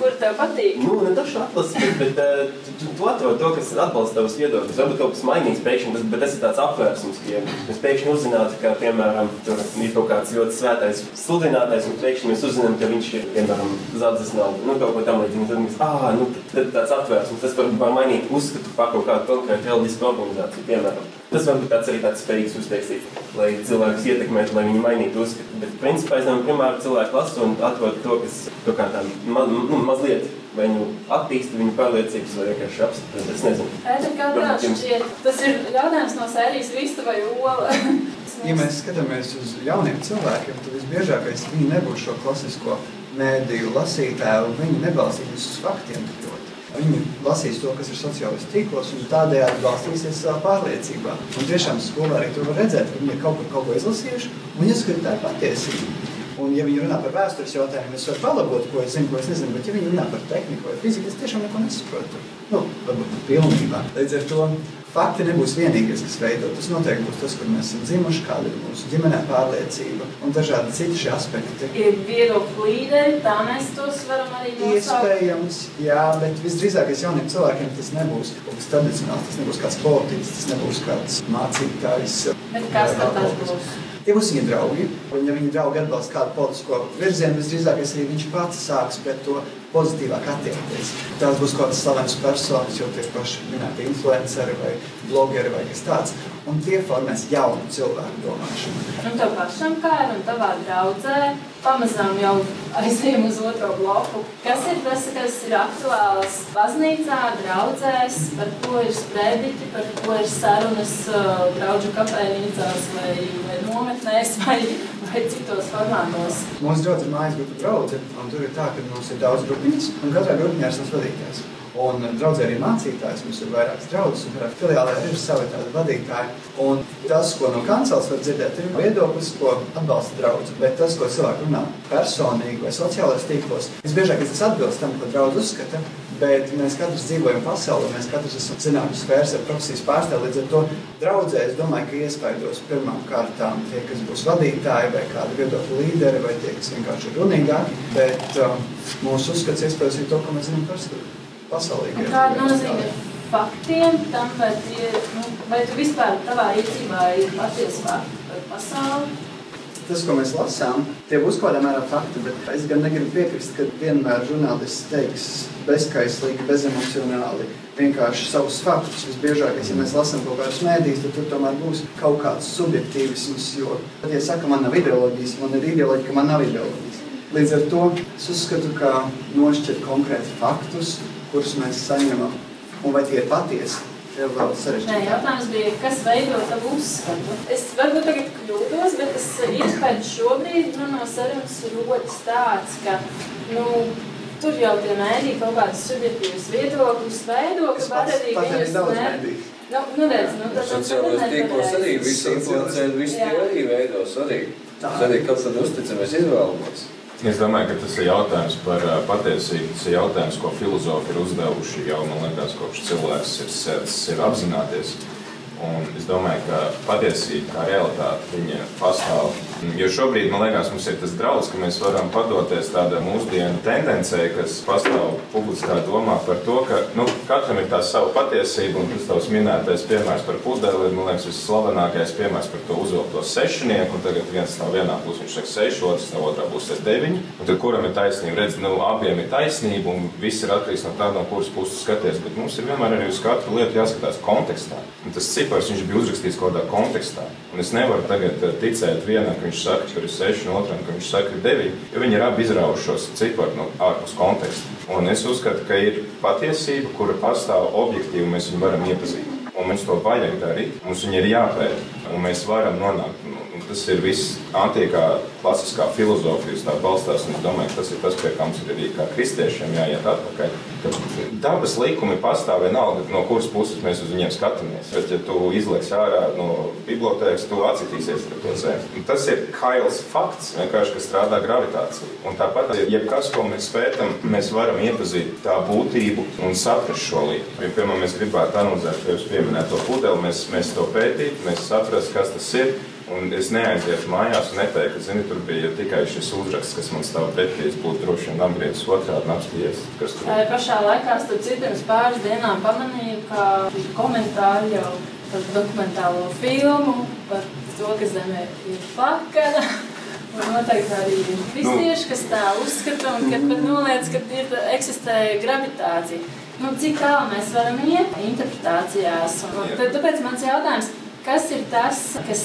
kur tev patīk. Nu, ne tas atlasi, bet, uh, tu, tu, tu atrod to, kas atbalsta tavus viedokļus. Varbūt kaut kas mainīgs pēkšņi, bet, bet tas ir tāds apvērsums, ka ja mēs pēkšņi uzzinātu, ka, piemēram, tur ir kaut kāds ļoti svētais sludinātājs, un pēkšņi mēs uzzinām, ka viņš ir, piemēram, zādzes naudu, nu, kaut ko tam līdzīgu. Tad mēs, ah, nu, tad tāds apvērsums, tas var, var mainīt uzskatu par kaut kādu konkrētu reliģisku organizāciju, piemēram. Tas var būt tāds arī tāds spējīgs uztaisīt, lai cilvēkus ietekmētu, lai viņi mainītu uzskatu. Bet, principā, es domāju, primāri cilvēki lasa un atrod to, kas kaut kā tā ma, nu, mazliet vai nu attīsta viņu pārliecības, vai vienkārši apstiprina. Es nezinu. Ēter, kā tev šķiet? Tas ir jautājums no sērijas vista vai ola. Ja mēs skatāmies uz jauniem cilvēkiem, tad visbiežākais viņi nebūs šo klasisko mēdīju lasītāju, un viņi nebalstīs uz faktiem ļoti. Viņi lasīs to, kas ir sociālajos tīklos, un tādējādi balstīsies savā pārliecībā. Un tiešām skolā arī to var redzēt, ka viņi ir kaut, kur, kaut ko izlasījuši, un ieskatīt tā ir patiesība. Un, ja viņi runā par vēstures jautājumiem, es varu palabot, ko es zinu, ko es nezinu, bet, ja viņi runā par tehniku vai fiziku, es tiešām neko nesaprotu. Nu, varbūt pilnībā. Līdz ar to fakti nebūs vienīgais, kas veido. Tas noteikti būs tas, kur mēs esam dzimuši, kāda ir mūsu ģimenē pārliecība un dažādi citi šie aspekti. Ir viedokļu līderi, tā mēs tos varam arī nosaukt. Iespējams, jā, bet visdrīzākais jauniem cilvēkiem tas nebūs kaut kas tradicionāls, tas nebūs kāds politiķis, tas nebūs kāds mācītājs. Bet kas tad tas būs? Tie būs viņa draugi. Un, ja viņa draugi atbalsta kādu politisko virzienu, visdrīzākais arī viņš pats sāks pret to pozitīvāk attiekties. Tās būs kaut kādas slavenas personas, jau tie paši minēti influenceri vai blogeri vai kas tāds. Un tie formēs jaunu cilvēku domāšanu. Un tev pašam kā ir un tavā draudzē pamazām jau aizējām uz otro bloku. Kas ir tas, kas ir aktuāls baznīcā, draudzēs, par ko ir sprediķi, par ko ir sarunas uh, draugu kafejnīcās vai, vai nometnēs vai, vai citos formātos? Mūsu draugs ir mājas grupa draugi, un tur ir tā, ka mums ir daudz grupiņas, un katrā grupiņā ir savs vadītājs. Un draudzē arī mācītājs, mums ir vairākas draudzes, un katrā filiālē ir savi tādi vadītāji. Un tas, ko no kancels var dzirdēt, ir viedoklis, ko atbalsta draugs. Bet tas, ko cilvēki runā personīgi vai sociālajos tīklos, visbiežāk tas atbilst tam, ko draugs uzskata. Bet mēs katrs dzīvojam pasaulē, mēs katrs esam zināmas sfēras ar profesijas pārstāvju. Līdz ar to draudzē es domāju, ka iespaidos pirmām kārtām tie, kas būs vadītāji vai kādi viedokļu līderi, vai tie, kas vienkārši ir runīgāki. Bet um, mūsu uzskats iespējams ir to, ko mēs zinām par pasaulē. Un Kāda nozīme faktiem tam, vai, tie, nu, vai tu vispār tavā rīcībā ir patiesi fakti par pasauli? Tas, ko mēs lasām, tie būs kaut kādā mērā fakti, bet es gan negribu piekrist, ka vienmēr žurnālists teiks bezskaislīgi, bezemocionāli, vienkārši savus faktus. Visbiežākais, ja mēs lasām kaut kādus mēdījus, tad tur tomēr būs kaut kāds subjektīvisms, jo, tad, ja saka, man nav ideoloģijas, man ir ideoloģija, ka man nav ideoloģijas. Līdz ar to es uzskatu, ka nošķirt konkrēti faktus, kurus mēs saņemam, un vai tie ir patiesi, ir Nē, jautājums bija, kas veido tavu uzskatu. Es varbūt tagad kļūdos, bet tas iespējas šobrīd nu, no sarunas rodas tāds, ka nu, tur jau tie mēdī kaut kādas subjektīvas viedokļus veido, ka Es arī arī viņus daudz ne... Nu, nu, redz, nu, tas Sociālajos tīklos arī viss influencēri, visi tie arī veido svarīgi. Mēs arī kaut kad uzticamies, izvēlamies. Es domāju, ka tas ir jautājums par patiesību. Tas ir jautājums, ko filozofi ir uzdevuši jau, man liekas, kopš cilvēks ir sēdz sevi apzināties. Un es domāju, ka patiesība, kā realitāte, viņa pastāv. Jo šobrīd, man liekas, mums ir tas draudz, ka mēs varam padoties tādai mūsdienu tendencei, kas pastāv publiskā domā par to, ka nu, katram ir tā sava patiesība. Un tas tavs minētais piemērs par pudeli ir, man liekas, visslavenākais piemērs par to uzvilkto sešnieku. Un tagad viens stāv vienā pusē, viņš saka seši, otrs no otrā pusē deviņi. Un tad kuram ir taisnība? Redz, nu, abiem ir taisnība, un viss ir atkarīgs no tā, no kuras puses skaties. Bet mums ir vienmēr arī uz katru lietu jāskatās kontekstā. Un tas cipars viņš bija uzrakstīts kaut kādā kontekstā. Un es nevaru tagad eh, ticēt vienam, ka viņš saka, ka ir seši, un otram, ka viņš saka, ka ir deviņi, jo viņi ir abi izraujuši šos ciparus no ārpus konteksta. Un es uzskatu, ka ir patiesība, kura pastāv objektīvi, mēs viņu varam iepazīt. Un mums to vajag darīt, mums viņa ir jāpēta, un mēs varam nonākt. Tas ir viss antīkā, klasiskā filozofija, tā balstās. Es domāju, ka tas ir tas, pie kā mums ir arī kā kristiešiem jāiet atpakaļ. Ka dabas likumi pastāv vienalga, no kuras puses mēs uz viņiem skatāmies. Bet, ja tu izliksi ārā no bibliotekas, tu atsitīsies ar to zemi. Tas ir kails fakts, vienkārši, ka strādā gravitācija. Un tāpat, jebkas, ko mēs pētām, mēs varam iepazīt tā būtību un saprast šo lietu. Ja, piemēram, mēs gribētu analizēt, ka jūs pieminējat to pudeli, mēs, mēs to pētītu, mēs saprastu, kas tas ir. Un es neaiziešu mājās un neteiktu, ka, zini, tur bija tikai šis uzraksts, kas man stāv pretī. Es būtu droši vien apgriezis otrādi un apstījies, kas tur Tā pašā laikā, starp citu, pirms pāris dienām pamanīju, ka komentāri jau par dokumentālo filmu, par to, ka Zeme ir plakana. Un noteikti arī ir kristieši, kas tā uzskata un ka pat noliedz, ka ir, eksistē gravitācija. Nu, cik tālu mēs varam iet interpretācijās? Un, tāpēc mans jautājums, kas ir tas, kas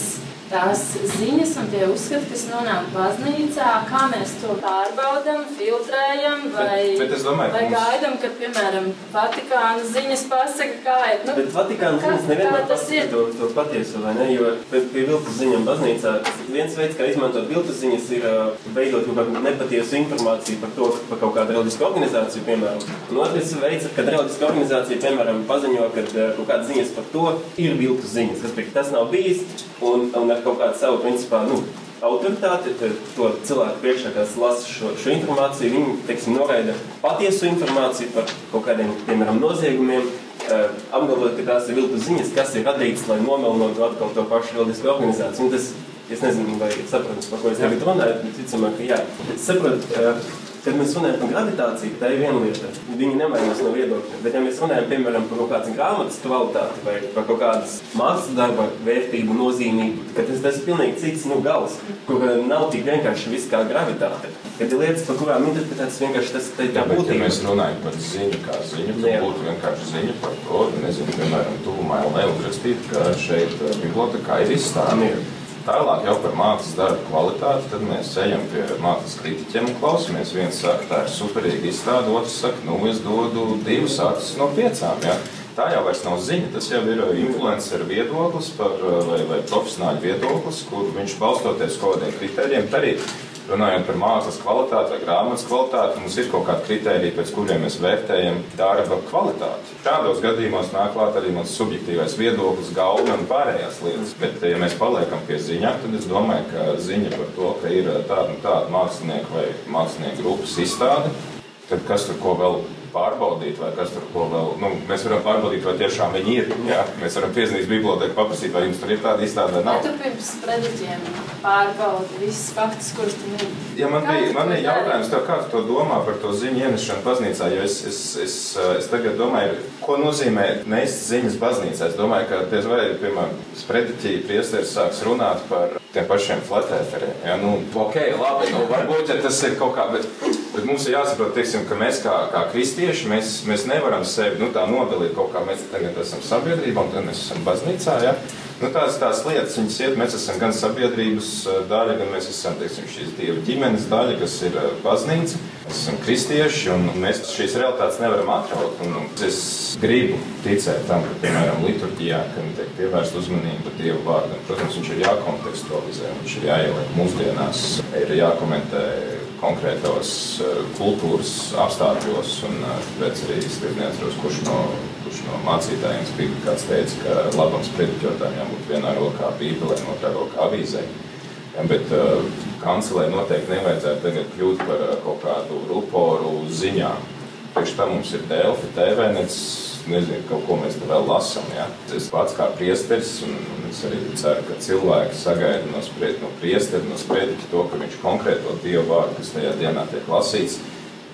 tās ziņas un tie uzskati, kas nonāk baznīcā, kā mēs to pārbaudām, filtrējam, vai, Bet- bet es domāju, vai mums- gaidām, kad, piemēram, Vatikāna ziņas pasaka, kā ir. Nu, Bet Vatikāna kā- ziņas nevienmēr pasaka to, to patieso, vai ne? Jo pie, pie viltus ziņām baznīcā viens veids, kā izmantot viltus ziņas, ir uh, veidot kaut kādu nepatiesu informāciju par to, par kaut kādu reliģisku organizāciju, piemēram. Un otrs veids, kad reliģiska organizācija, piemēram, paziņo, ka uh, kaut kādas ziņas par to ir viltus ziņas, respektīvi tas nav bijis, un, un ar kaut kādu savu, principā, nu, autoritāti, tad to cilvēku priekšā, kas lasa šo, šo informāciju, viņi, teiksim, noraida patiesu informāciju par kaut kādiem, piemēram, noziegumiem, eh, apgalvojot, ka tās ir viltus ziņas, kas ir radītas, lai nomelnotu atkal to pašu reliģisku organizāciju. Un tas, es nezinu, vai saprotu, par ko es tagad runāju, bet ticamāk, ka jā. Es saprotu, eh, Kad mēs runājam par gravitāciju, tā ir viena lieta. Viņa nemainās no viedokļa. Bet, ja mēs runājam piemēram par kaut kādas grāmatas kvalitāti vai par kaut kādas mākslas darba vērtību, nozīmību, tad tas, tas ir pilnīgi cits nu, gals, kur nav tik vienkārši viss kā gravitāte. Kad ir lietas, par kurām interpretētas vienkārši tas ir tā bet, ja būtība. mēs runājam par ziņu, kā ziņu, tad būtu vienkārši ziņa par to, nezinu, piemēram, tuvumā LV uzrakstīt, ka šeit eh, bibliotekā ir izstāde. Tālāk jau par mākslas darbu kvalitāti, tad mēs ejam pie mākslas kritiķiem un klausāmies. Viens saka, tā ir superīga izstāde, otrs saka, nu, es dodu divas acis no piecām. Ja? Tā jau nav ziņa, tas jau ir influenceru viedoklis par, eh, vai, vai profesionāļu viedoklis, kur viņš balstoties kaut kādiem kritērijiem. Arī runājot par mākslas kvalitāti vai grāmatas kvalitāti, mums ir kaut kādi kritēriji, pēc kuriem mēs vērtējam darba kvalitāti. Šādos gadījumos nāk klāt arī mans subjektīvais viedoklis, gauma un pārējās lietas. Bet, ja mēs paliekam pie ziņām, tad es domāju, ka ziņa par to, ka ir tāda un tāda mākslinieka vai mākslinieku grupas izstāde, tad kas tur ko vēl pārbaudīt, vai kas tur ko vēl. Nu, mēs varam pārbaudīt, vai tiešām viņi ir. Jā, mēs varam piezīmēt biblioteku, paprasīt, vai jums tur ir tāda izstāde vai Vai nav. tu pirms prediķiem pārbaudi visus faktus, kurus tu mini? Ja man Kā bija, man to bija jautājums, tev, kā tu to domā par to ziņu ienešanu baznīcā, jo es, es, es, es tagad domāju, ko nozīmē nest ziņas baznīcā. Es domāju, ka diez vai, piemēram, sprediķī priesteris sāks runāt par tiem pašiem flatēteriem. Ja, nu, ok, labi, nu, varbūt ja tas ir kaut kā, bet, bet mums ir jāsaprot, teiksim, ka mēs kā, kā kristieši, mēs, mēs nevaram sevi nu, tā nodalīt kaut kā, mēs tagad esam sabiedrībā un tad mēs esam baznīcā. Ja? Nu, tās, tās lietas, viņas iet, mēs esam gan sabiedrības eh, daļa, gan mēs esam teiksim, šīs divu ģimenes daļa, kas ir eh, baznīca. Mēs esam kristieši, un mēs šīs realitātes nevaram atraut. Un es gribu ticēt tam, ka, piemēram, liturģijā, kad tiek pievērsta uzmanība Dieva vārdam, protams, viņš ir jākontekstualizē, viņš ir jāieliek mūsdienās, ir jākomentē konkrētos eh, kultūras apstākļos, un tāpēc arī es neatceros, kurš no, kurš no mācītājiem bija kāds teica, ka labam sprediķotājiem jābūt vienā rokā bībelē, otrā rokā avīzē. Bet uh, kancelē noteikti nevajadzētu tagad kļūt par uh, kaut kādu ruporu ziņām. Priekš tam mums ir Delfi, TVNets, nezinu, kaut ko mēs te vēl lasām. Ja? Es pats kā priesteris, un, un es arī ceru, ka cilvēki sagaida no, spried, no priesteri, no sprediķa to, ka viņš konkrēto dievu vārdu, kas tajā dienā tiek lasīts,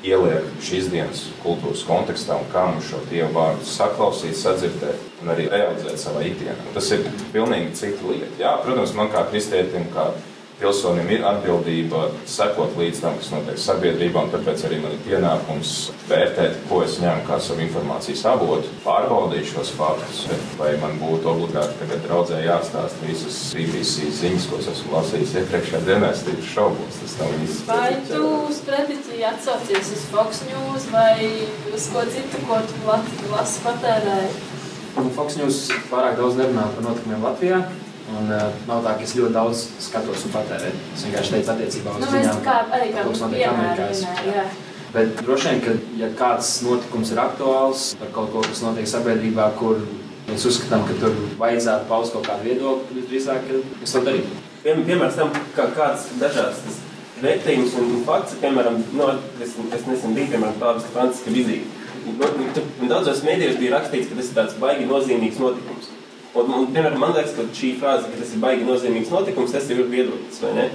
ieliek šīs dienas kultūras kontekstā un kā mums šo dievu vārdu saklausīt, sadzirdēt un arī realizēt savā ikdienā. Tas ir pilnīgi cita lieta. Jā, protams, man kā kristietim, kā pilsonim ir atbildība sekot līdz tam, kas notiek sabiedrībā, un tāpēc arī man ir pienākums vērtēt, ko es ņemu kā savu informācijas avotu, pārbaudīt šos faktus, vai man būtu obligāti tagad draudzē jāstāsta visas BBC ziņas, ko es esmu lasījis iepriekšējā dienā, es tieši šaubos, tas nav īsti. Vai tu uz prediķi atsaucies uz Fox News vai uz ko citu, ko tu lasi patērēji? Fox News pārāk daudz nerunā par notikumiem Latvijā. Un, uh, nav tā, ka es ļoti daudz skatos un patērēju. Es vienkārši teicu, attiecībā uz nu, ziņām, kā, arī kā kas notiek Amerikā. Bet droši vien, ka ja kāds notikums ir aktuāls par kaut ko, kas notiek sabiedrībā, kur mēs uzskatām, ka tur vajadzētu paust kaut kādu viedokli, drīzāk es to darītu. Piem, piemērs tam, kā kāds dažāds tas vērtējums un fakts, piemēram, no, es, es nesen biju, piemēram, pāvesta Franciska vizīte. Daudzos mēdījos bija rakstīts, ka tas ir tāds baigi nozīmīgs notikums. Un, un, piemēram, man liekas, ka šī frāze, ka tas ir baigi nozīmīgs notikums, tas ir viedoklis, vai ne?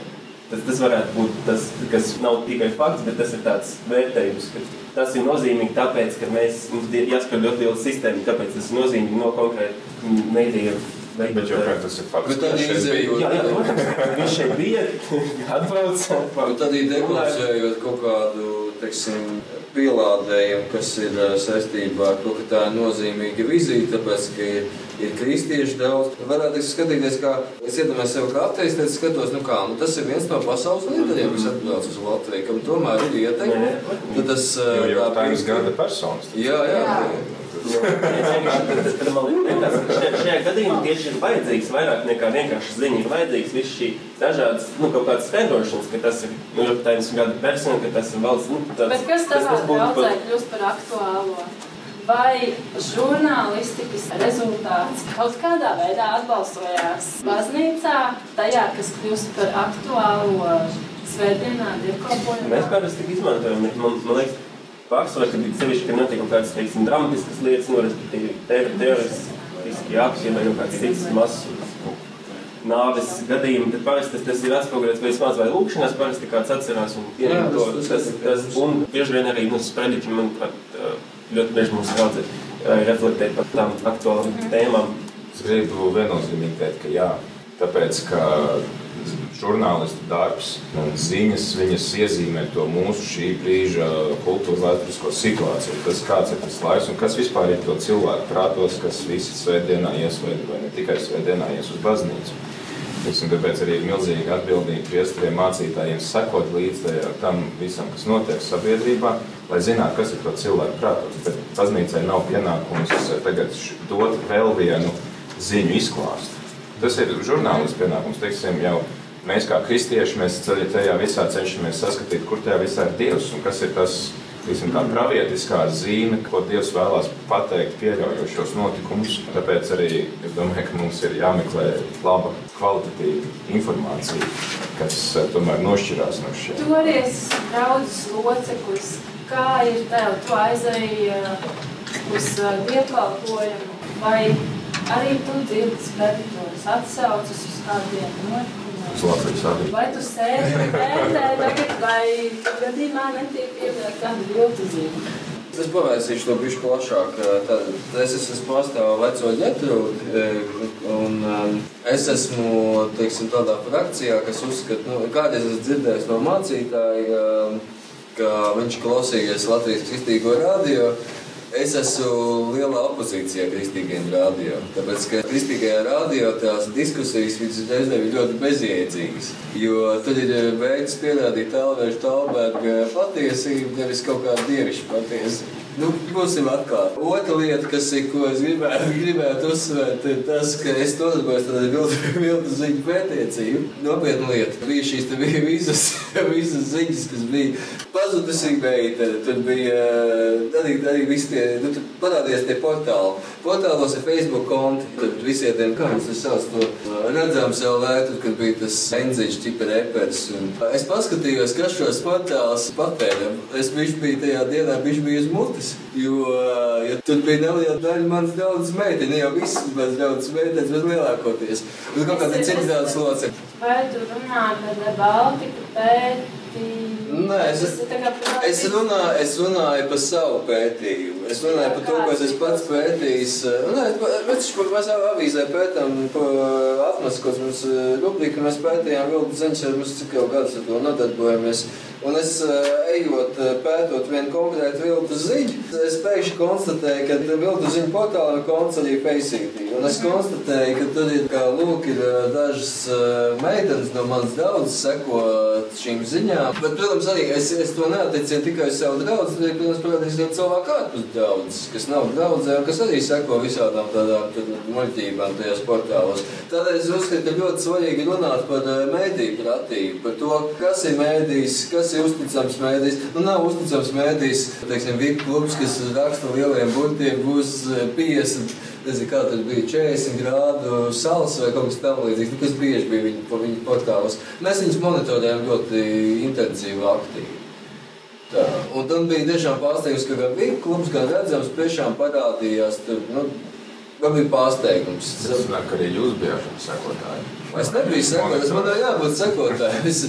Tas, tas varētu būt tas, kas nav tikai fakts, bet tas ir tāds vērtējums, ka tas ir nozīmīgi tāpēc, ka mēs, mums ir jāspēr ļoti liela sistēma, tāpēc tas ir nozīmīgi no konkrēta mediju Bet jau kā tas ir fakts. Bet tad izējot. Jā, jā, protams, viņš šeit bija, atbrauc. Bet tad deklarējot kaut kādu, teiksim, pielādējumu, kas ir saistībā ar to, ka tā ir nozīmīga vizīte, tāpēc, ka ir, ir kristieši daudz. Varētu skatīties, kā es iedomājos sev kā ateist, tad skatos, nu kā, nu tas ir viens no pasaules līderiem, kas atbrauc uz Latviju, kam tomēr ir ieteikumi. Tad tas... Jo jau tā ir gada personas. Jā, jā. jā. Šajā gadījumā tieši ir vajadzīgs vairāk nekā vienkārši ziņa. Ir vajadzīgs viss šī dažādas, nu, kaut kādas skaidrošanas, ka tas ir, ir gada persona, ka tas ir valsts, nu, tāds. Bet kas tavā draudzē kļūst par aktuālo? Vai žurnālistikas rezultāts kaut kādā veidā atbalstojās baznīcā, tajā, kas kļūst par aktuālo svētdienā, dievkalpojumā? Mēs parasti izmantojam, man, man liekas, pārsvarā, kad ir sevišķi, ka notiek kaut kādas, teiksim, dramatiskas lietas, no respektīvi teroristiski apsiem vai kaut kāds cits mazs nāves gadījumi, tad parasti tas, tas ir atspoguļots vai vismaz vai lūkšanās, parasti kāds atcerās un pieņem to. Tas, tas, tas, un bieži vien arī mums sprediķi, manuprāt, ļoti bieži mums raudzē reflektēt par tām aktuālām tēmām. Es gribu viennozīmīgi teikt, ka jā, tāpēc, ka žurnālistu darbs un ziņas, viņas iezīmē to mūsu šī brīža kultūras vēsturisko situāciju. Tas kāds ir tas laiks un kas vispār ir to cilvēku prātos, kas visi svētdienā iesvēta vai ne tikai svētdienā ies uz baznīcu. Un tāpēc arī ir milzīga atbildība priesteriem, mācītājiem sekot līdz tam visam, kas notiek sabiedrībā, lai zinātu, kas ir to cilvēku prātos. Bet baznīcai nav pienākums tagad dot vēl vienu ziņu izklāstu. Tas ir žurnālists pienākums, teiksim, jau mēs kā kristieši, mēs tajā visā cenšamies saskatīt, kur tajā visā ir Dievs un kas ir tas, visam tā pravietiskā zīme, ko Dievs vēlās pateikt, pieļaujot šos notikumus. Tāpēc arī es domāju, ka mums ir jāmeklē laba, kvalitatīva informācija, kas eh, tomēr nošķirās no šiem. Esi draudzes loceklis. Kā ir tev? Tu aizēji uh, uz dievkalpojumu vai arī tu dzirdi spēlētos atsaucas uz kādiem notikumiem? Vai tu sēdi un vērtē tagad, vai gadījumā netiek pievienot kādu viltu zīmi? Es pavērsīšu to bišķi plašāk. Tad, es esmu pārstāvu veco ģetrūdu, un um, es esmu, teiksim, tādā frakcijā, kas uzskata, nu, kādreiz es dzirdēju no mācītāja, ka viņš klausījies Latvijas kristīgo radio, Es esmu lielā opozīcijā kristīgajiem rādio. Tāpēc, ka kristīgajā rādio tās diskusijas reizēm ir ļoti bezjēdzīgas. Jo tur ir veids pierādīt Talvēža Talberga patiesību, nevis kaut kādu dievišķu patiesību. Nu, būsim atklāti. Otra lieta, kas ir, ko es gribētu, gribētu uzsvērt, ir tas, ka es nodarbojos ar viltu ziņu pētniecību. Nopietna lieta. Bija šīs bija visas, visas ziņas, kas bija pazudusi meita. Tur bija arī, arī visi tie, nu, tur parādījās tie portāli. Portālos ir Facebook konti, tur visiem tiem, kā mums tas sauc, to redzām sev vērtu, kad bija tas enziņš, tipa repers. Un es paskatījos, kas šos portālus papēra. Es viņš bija tajā dienā, viņš bija uz mutes lietas. Jo, jo tur bija neliela daļa manas draudzes meitenes, ne jau visas manas draudzes meitenes, bet lielākoties. Un kaut kāda cita draudzes locekļa. Vai tu runā par Baltiku pētījumu? Nē, es, es, runāju, es runāju par savu pētījumu. Es runāju par to, ko es pats pētījis. Nē, mēs jau avīzē pētām par atmasu, ko mums rubrika, mēs pētījām vilku zeņš, mēs cik jau gadus ar to nodarbojamies. Un es ejot, pētot vienu konkrētu viltu ziņu, es pēkšņi konstatēju, ka viltu ziņu portālā ir konts arī Faceitī. Un es konstatēju, ka tur ir, kā lūk, ir dažas meitenes no manas daudzas seko šīm ziņām. Bet, protams, arī es, es to neatiecinu tikai uz savu draugu, bet, protams, parādīs arī cilvēku ārpus draudzes, kas nav draudzē un kas arī seko visādām tādām muļķībām tajos portālos. Tādēļ es uzskatu, ka ļoti svarīgi runāt par mēdīju pratību, par to, kas ir mēdījis, kas ir uzticams mēdījis. Nu, nav uzticams mēdījis, teiksim, Vika klubs, kas raksta lieliem burtiem, būs 50, nezinu, kā tas bija, 40 grādu salas vai kaut kas tam līdzīgs, nu, kas bieži bija viņa, pa viņu portālos. Mēs viņus monitorējam ļoti intensīvi, aktīvi. Tā. Un tam bija tiešām pārsteigums, ka gan Vika klubs, gan redzams, tiešām parādījās, tur, nu, man bija pārsteigums. Es zinu, ka arī jūs bijāt sekotāji. Es nebiju sekotājs, man ir jābūt sekotājam. Es,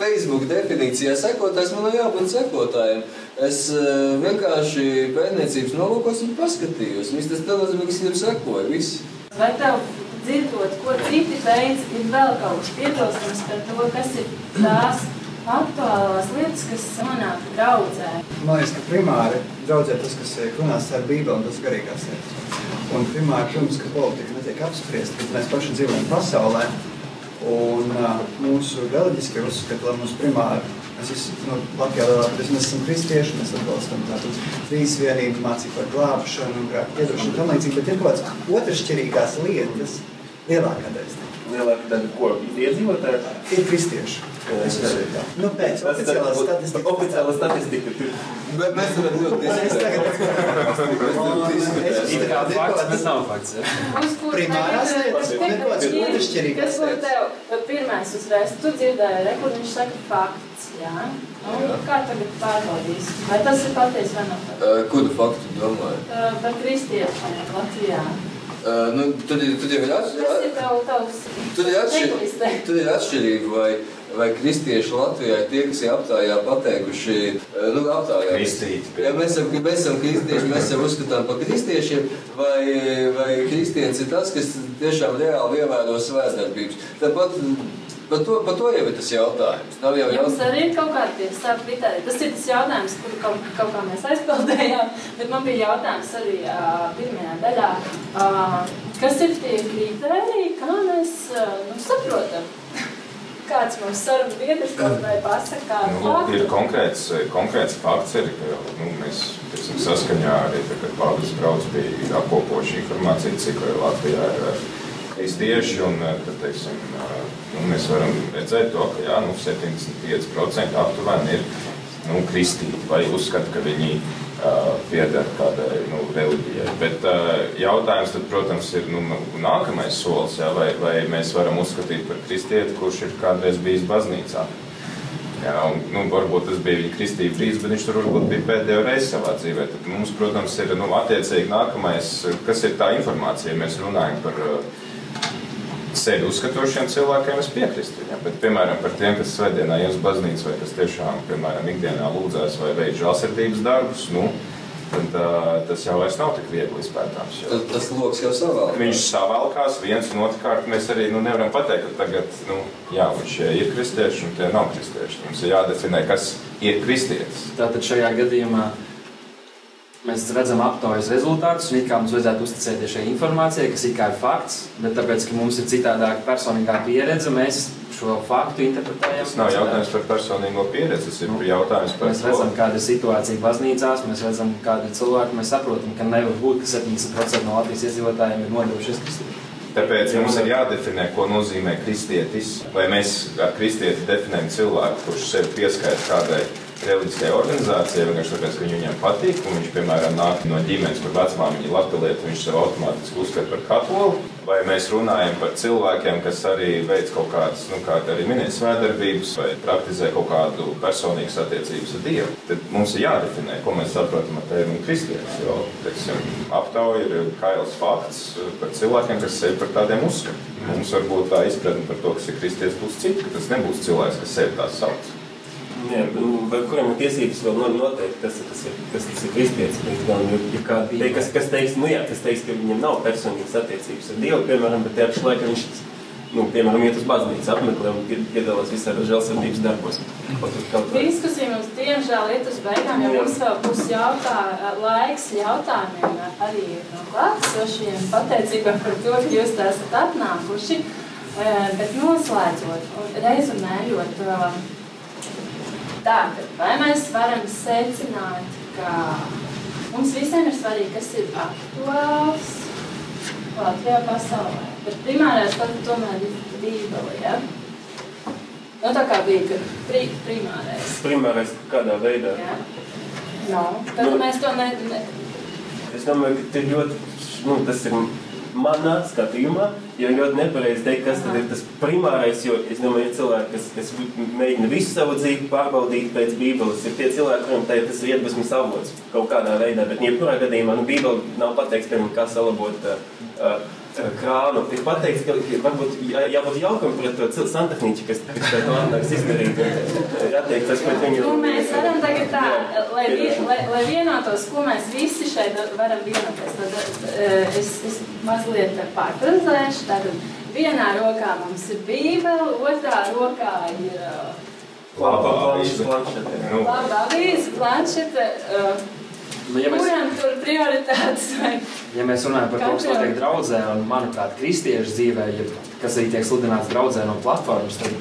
Facebook definīcijā sekotājs man ir jābūt sekotājam. Es uh, vienkārši pētniecības nolūkos un paskatījos. Viss tas nozīmē, ka viņam sekoja. Viss. Vai tev dzirdot, ko citi teica, ir vēl kaut kas piebilstams par to, kas ir tās aktuālās lietas, kas nonāk draudzē? Man liekas, ka primāri draudzē tas, kas runās ar Bībeli un tas garīgās lietas. Un primāri, protams, ka politika netiek apspriesta, bet mēs paši dzīvojam pasaulē. Un uh, mūsu reliģiskie uzskati, lai mums primāri, mēs visi nu, Latvijā lielākoties, mēs esam kristieši, mēs atbalstam tādu trīsvienību, mācību par glābšanu un grāku piedošanu tam līdzīgi, bet ir kaut kāds otršķirīgās lietas lielākā daļa. Lielākā daļa ko? Iedzīvotāji? Ir kristieši. Nu, pēc oficiālā statistika. Oficiālā statistika. Bet mēs varam ļoti diskutēt. Fakts, bet nav fakts. Primārās lietas, kāds otršķirīgās Kas man tev pirmais uzreiz, tu dzirdēji, re, kur viņš saka fakts, jā? Un kā tagad pārbaudīs? Vai tas ir patiesi vai nav patiesi? Kuru faktu domāju? Par kristiešiem Latvijā. Uh, nu, tad, tad jau ir atšķirība. Tur ir atšķirība. Tur ir atšķirība vai, vai kristieši Latvijā ir tie, kas ir aptājā pateikuši, nu, aptājā. Kristīti. Ja mēs esam, mēs esam kristieši, mēs sev uzskatām par kristiešiem, vai, vai kristietis ir tas, kas tiešām reāli ievēro svētdarbības. Tāpat Par to, par to jau ir tas jautājums. Nav jau jautājums. Jums arī ir kaut tie savi kriteriji. Tas ir tas jautājums, kuru kaut, kaut kā mēs aizpildējām, bet man bija jautājums arī uh, pirmajā daļā. Uh, kas ir tie kriteriji, kā mēs uh, nu, saprotam? Kāds mums sarunu biedrs kaut vai pasaka? Nu, ir konkrēts, konkrēts fakts, ir, ka nu, mēs tiksim, saskaņā arī, kad Pāvils brauc bija apkopoši informāciju, cik Latvijā ir kristieši, un tad, teiksim, nu, mēs varam redzēt to, ka jā, nu, 75% aptuveni ir nu, kristīti vai uzskata, ka viņi uh, pieder kādai nu, reliģijai. Bet uh, jautājums, tad, protams, ir nu, nākamais solis, jā, vai, vai mēs varam uzskatīt par kristieti, kurš ir kādreiz bijis baznīcā. Jā, un, nu, varbūt tas bija viņa kristība brīdis, bet viņš tur varbūt bija pēdējo reizi savā dzīvē. Tad mums, protams, ir nu, attiecīgi nākamais, kas ir tā informācija, ja mēs runājam par uh, sevi uzskatošiem cilvēkiem es piekrītu viņam. Bet, piemēram, par tiem, kas svētdienā ies uz baznīcu vai kas tiešām, piemēram, ikdienā lūdzēs vai veids žēlsirdības darbus, nu, tad uh, tas jau vairs nav tik viegli izpētāms. Tas, tas lokus jau savalkās. Viņš savalkās viens un otrkārt mēs arī nu, nevaram pateikt, ka tagad, nu, jā, viņš ir kristieši un tie nav kristieši. Mums ir jādefinē, kas ir kristietis. Tātad šajā gadījumā Mēs redzam aptaujas rezultātus, un it kā mums vajadzētu uzticēties šai informācijai, kas ir fakts, bet tāpēc, ka mums ir citādāka personīgā pieredze, mēs šo faktu interpretējam. Tas nav jautājums par personīgo pieredzi, tas ir nu, jautājums par mēs redzam, kāda ir situācija baznīcās, mēs redzam, kāda ir cilvēki, mēs saprotam, ka nevar būt, ka 70% no Latvijas iedzīvotājiem ir nodevušies kristieši. Tāpēc mums ir jādefinē, ko nozīmē kristietis. Vai mēs ar kristieti definējam cilvēku, kurš sevi pieskaita kādai reliģiskajai organizācijai, vienkārši tāpēc, ka viņam patīk. Un viņš, piemēram, nāk no ģimenes, kur vecmāmiņa ir latvieta, viņš sev automātiski uzskata par katolu. Vai mēs runājam par cilvēkiem, kas arī veic kaut kādas, nu, kā arī minēja, svētdarbības vai praktizē kaut kādu personīgas attiecības ar Dievu. Tad mums ir jādefinē, ko mēs saprotam ar un kristietis. Jo, teiksim, aptauja ir kails fakts par cilvēkiem, kas sevi par tādiem uzskata. Mums varbūt tā izpratne par to, kas ir kristietis, būs cita, ka tas nebūs cilvēks, kas sevi tā sauc. Jā, nu, vai kuram ir tiesības vēl no- noteikt, kas, kas, ir, kas tas ir jo, ja kādi te, kas, kas teiks, nu jā, kas teiks, ka viņam nav personīgas attiecības ar Dievu, piemēram, bet tajā pašā laikā viņš, nu, piemēram, iet uz baznīcu, apmeklē un pie- piedalās visādos žēlsirdības darbos. Kā. Diskusija mums diemžēl iet uz beigām, jo mums vēl būs jautā, laiks jautājumiem arī no klātesošiem. Pateicībā par to, ka jūs tā esat atnākuši. Eh, Bet noslēdzot un rezumējot, eh, tātad, vai mēs varam secināt, ka mums visiem ir svarīgi, kas ir aktuāls Latvijā pasaulē. Bet primārais pat tomēr ir Bībele, ja? Nu, tā kā bija ka pri, primārais. Primārais kādā veidā. Ja? No, tad Nu. mēs to ne, ne, Es domāju, ka ir ļoti, nu, tas ir manā skatījumā, jo ļoti nepareizi teikt, kas tad ir tas primārais, jo es domāju, ja cilvēki, kas, kas mēģina visu savu dzīvi pārbaudīt pēc Bībeles, ir tie cilvēki, kuriem tā, tas ir iedvesmas avots kaut kādā veidā, bet jebkurā gadījumā, nu, Bībele nav pateikts, piemēram, kā salabot uh, uh, krānu. Ir pateikts, ka varbūt jā- jābūt jaukam pret to santehniķi, kas, to atnāks izdarīt. Ir atteikts pret viņu. nu, mēs varam tagad tā, lai, lai, lai vienotos, ko mēs visi šeit varam vienoties. Tad eh, es, es mazliet pārfrazēšu. Tātad vienā rokā mums ir bībele, otrā rokā ir uh, Labā avīze. planšete. Laba avīze, planšete. Uh, Nu, ja mēs, kuram tur prioritātes vai ja mēs runājam par to, kas notiek draudzē, un manuprāt, kristiešu dzīvē, ja, kas arī tiek sludināts draudzē no platformas, tad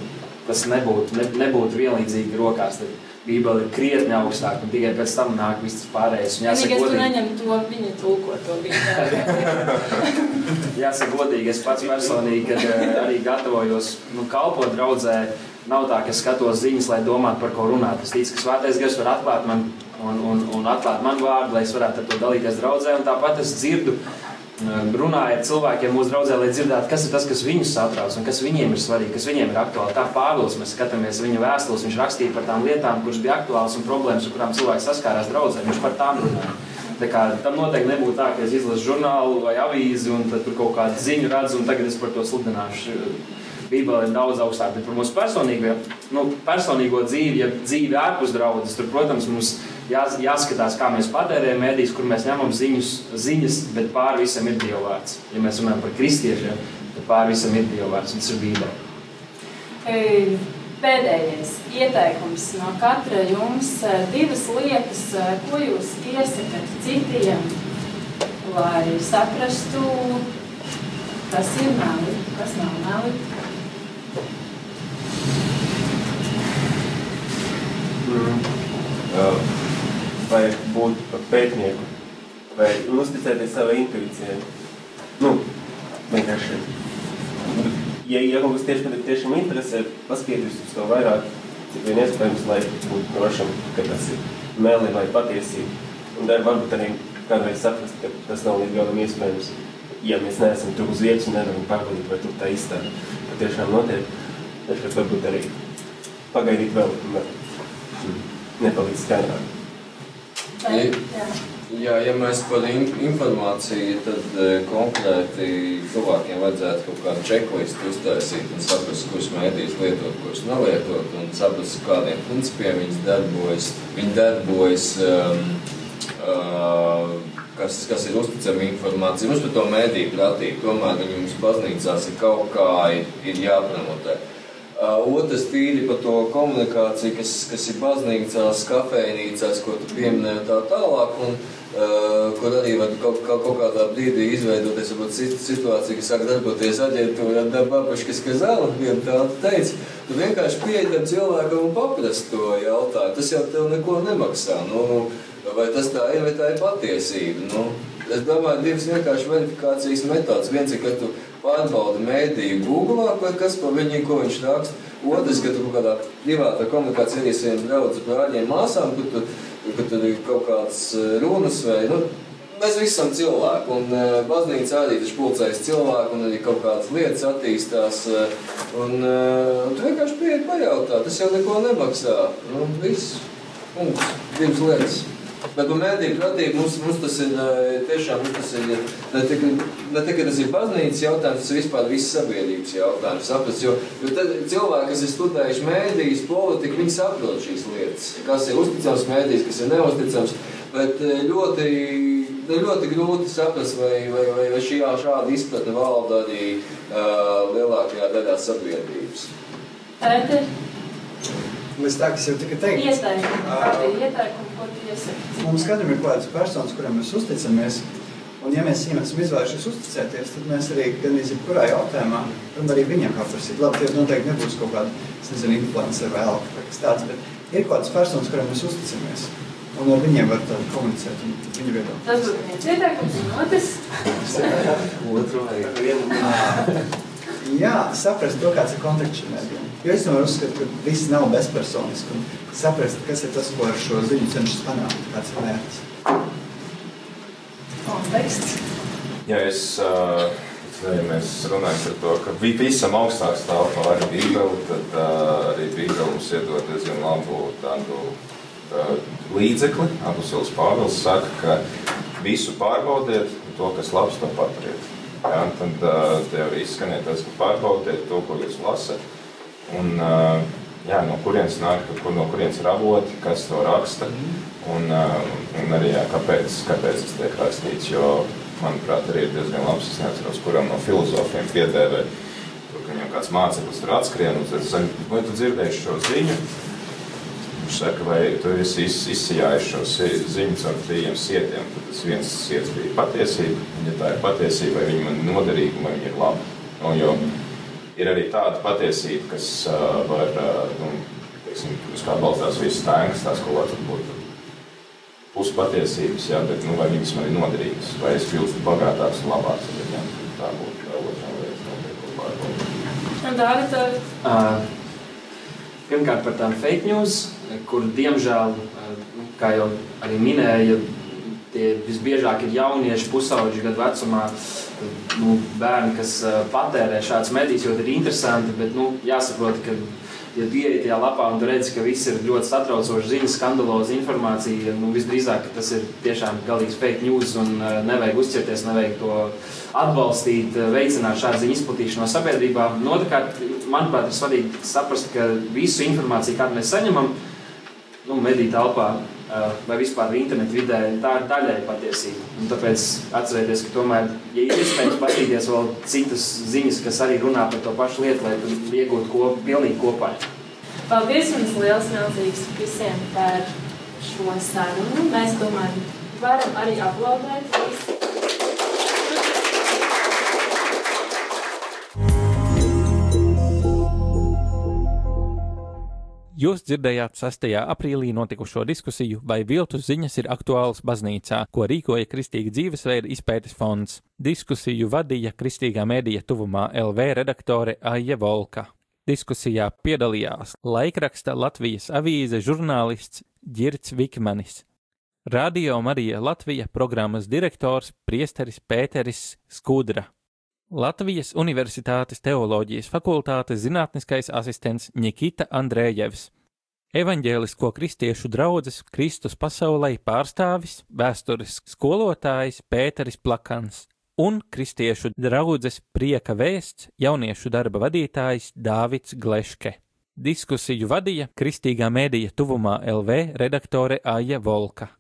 tas nebūtu, ne, nebūtu vienlīdzīgi rokās. Tad Bībele ir krietni augstāka, un tikai pēc tam nāk viss pārējais. Jāsaka, Vienīgais, tu godīgi, neņem to, viņa tulko to bībeli. jāsaka godīgi, es pats personīgi, kad eh, arī gatavojos nu, kalpot draudzē, nav tā, ka skatos ziņas, lai domātu, par ko runāt. Es ticu, ka svētais gars var atklāt man un, un, un atklāt man vārdu, lai es varētu ar to dalīties draudzē. Un tāpat es dzirdu, runāju ar cilvēkiem mūsu draudzē, lai dzirdētu, kas ir tas, kas viņus satrauc un kas viņiem ir svarīgi, kas viņiem ir aktuāli. Tā Pāvils, mēs skatāmies viņa vēstules, viņš rakstīja par tām lietām, kuras bija aktuālas un problēmas, ar kurām cilvēks saskārās draudzē. Viņš par tām runāja. Tā kā, tam noteikti nebūtu tā, ka es izlasu žurnālu vai avīzi un tur kaut kādu ziņu redzu, un tagad es par to sludināšu. Bībelē ir daudz augstāk, bet par mūsu personīgo, nu, personīgo dzīvi, ja dzīvi ārpus draudzes, tur, protams, mums jā, jāskatās, kā mēs patērējam mēdīs, kur mēs ņemam ziņus, ziņas, bet pāri visam ir dievvvārds. Ja mēs runājam par kristiešiem, tad pāri visam ir dievvvārds, tas ir Bībele. Ei, Pēdējais ieteikums no katra jums divas lietas, ko jūs iesakat citiem, lai saprastu, kas ir meli, kas nav meli. Vai būt par pētnieku, vai uzticēties savai intuīcijai. Nu, vienkārši. Ja iegūst tieši pat tiešām interesē, paskatīties uz to vairāk, cik vien iespējams, lai būtu drošam, ka tas ir meli vai patiesība. Un tad varbūt arī kādreiz saprast, ka tas nav līdz galam iespējams. Ja mēs neesam tur uz vietas un nevaram pārbaudīt, vai tur tā izstāde patiešām notiek, tad varbūt arī pagaidīt vēl, nepalīdz skaidrāk. Ja- jā. Ja mēs par in informāciju, tad e, konkrēti cilvēkiem vajadzētu kaut kādu čeklistu uztaisīt un saprast, kurus mēdījus lietot, kurus nelietot, un saprast, kādiem principiem viņas darbojas. Viņi darbojas, um, uh, kas, kas ir uzticama informācija. Mums par to mēdīju prātīgi, tomēr viņi mums baznīcās ir kaut kā ir, ir jāpromotē. Uh, otrs tīri par to komunikāciju, kas, kas ir baznīcās, kafejnīcās, ko tu pieminēji tā tālāk. Un, uh, kur arī var kaut, kaut, kaut kādā brīdī izveidoties varbūt situācija, kas sāk darboties aģentūrā, dabapaškas, ka zela, vien tā teica. Tu vienkārši pieeji tam cilvēkam un paprast to jautājumu. Tas jau tev neko nemaksā. Nu, vai tas tā ir, vai tā ir patiesība? Nu, Es domāju, divas vienkārši verifikācijas metodas. Viens ir, ka tu pārbaudi mēdīju Google, vai kas par viņu, ko viņš raksta. Otrs, ka tu kaut kādā privātā komunikācijā ar saviem draugiem, brāļiem, māsām, kur tu, kur tur ir kaut kādas runas vai, nu, mēs visi esam cilvēki, un uh, baznīca arī taču pulcējas cilvēku, un arī kaut kādas lietas attīstās, uh, un, uh, un tu vienkārši pieeji pajautā, tas jau neko nemaksā, nu, viss, punkts, divas lietas. Bet par mēdīju pratību mums, mums tas ir tiešām mums tas ir ne tikai, ne tikai tas ir baznīcas jautājums, tas ir vispār visas sabiedrības jautājums. Saprast, jo, jo tad cilvēki, kas ir studējuši mēdījus, politiku, viņi saprot šīs lietas. Kas ir uzticams mēdījis, kas ir neusticams. Bet ļoti ir ļoti grūti saprast, vai, vai, vai, vai šī šāda izpratne valda arī uh, lielākajā daļā sabiedrības. Ēter. Es tā, kas jau tika teikt. Ieteikumi, kādi ir ieteikumi, ko tu iesaki? Mums katram ir kādas personas, kurām mēs uzticamies. Un, ja mēs viņiem esam izvēlējušies uzticēties, tad mēs arī gan jebkurā jautājumā varam arī viņiem paprasīt. Labi, tie noteikti nebūs kaut kādi, es nezinu, influenceri vai alka vai kas tāds, bet ir kādas personas, kurām mēs uzticamies. Un ar viņiem var komunicēt viņu viedokli. Tas būtu viens ieteikums, un otrs. Otru vai vienu. Jā, saprast to, kāds ir konteksts šim mēdījam. Jo es tomēr uzskatu, ka viss nav bezpersoniski. Un saprast, kas ir tas, ko ar šo ziņu cenšas panākt, kāds ir mērķis. Konteksts. Ja es, uh, ja mēs runājam par to, ka visam augstāk stāv pāri Bībeli, tad uh, arī Bībeli mums iedod diezgan labu tādu uh, līdzekli. Apustulis Pāvils saka, ka visu pārbaudiet, to, kas labs, to paturiet. Ja, tad uh, te arī izskanēja tas, ka pārbaudiet to, ko jūs lasat. Un, uh, jā, no kurienes nāk, kur, no kurienes ir avoti, kas to raksta. Un, uh, un arī jā, kāpēc, kāpēc tas tiek rakstīts. Jo, manuprāt, arī ir diezgan labs. Es neatceros, kuram no filozofiem piedēvē, ka viņam kāds māceklis tur atskrien un saka, vai tu dzirdēji šo ziņu? Saka, vai tu esi izsijājis šo ziņu caur trījiem sietiem, tad tas viens siets bija patiesība. Ja tā ir patiesība, vai viņi man noderīgi, vai viņi ir labi. No, jo ir arī tāda patiesība, kas uh, var, uh, nu, teiksim, uz kā balstās visas tēmas, tās kaut kāds varbūt puspatiesības, jā, bet nu, vai viņas man ir noderīgas, vai es kļūstu bagātāks un labāks ar viņiem. Tā būtu tā otrā lieta, noteikti pārbaudīt. Un Dāvid, tev Uh, Pirmkārt, par tām fake news, kur diemžēl, nu, kā jau arī minēja, tie visbiežāk ir jaunieši, pusauģi gadu vecumā, nu, bērni, kas uh, patērē šādas medijas, jo ir interesanti, bet nu, jāsaprot, ka ja ieej tajā lapā un tu redzi, ka viss ir ļoti satraucoši ziņas, skandaloza informācija, nu, visdrīzāk tas ir tiešām galīgs fake news un uh, nevajag uzķerties, nevajag to atbalstīt, veicināt šādu ziņu izplatīšanu no sabiedrībā. Un Otrakārt, manuprāt, ir svarīgi saprast, ka visu informāciju, kādu mēs saņemam, nu, mediju telpā uh, vai vispār internetu vidē, tā ir daļai patiesība. Un tāpēc atcerieties, ka tomēr, ja iespējams paskatīties vēl citas ziņas, kas arī runā par to pašu lietu, lai tu iegūtu ko, pilnīgi kopā. paldies jums liels milzīgs visiem par šo sarunu. Mēs domājam, varam arī aplaudēt visi. Jūs dzirdējāt 6. aprīlī notikušo diskusiju, vai viltus ziņas ir aktuālas baznīcā, ko rīkoja Kristīga dzīvesveida izpētes fonds. Diskusiju vadīja Kristīgā mēdīja tuvumā LV redaktore Aija Volka. Diskusijā piedalījās laikraksta Latvijas avīze žurnālists Girts Vikmanis, Radio Marija Latvija programmas direktors Priesteris Pēteris Skudra. Latvijas Universitātes teoloģijas fakultātes zinātniskais asistents Nikita Andrējevs, evaņģēlisko kristiešu draudzes Kristus pasaulē pārstāvis, vēstures skolotājs Pēteris Plakans un kristiešu draudzes prieka vēsts jauniešu darba vadītājs Dāvids Gleške. Diskusiju vadīja Kristīgā mēdīja tuvumā LV redaktore Aija Volka.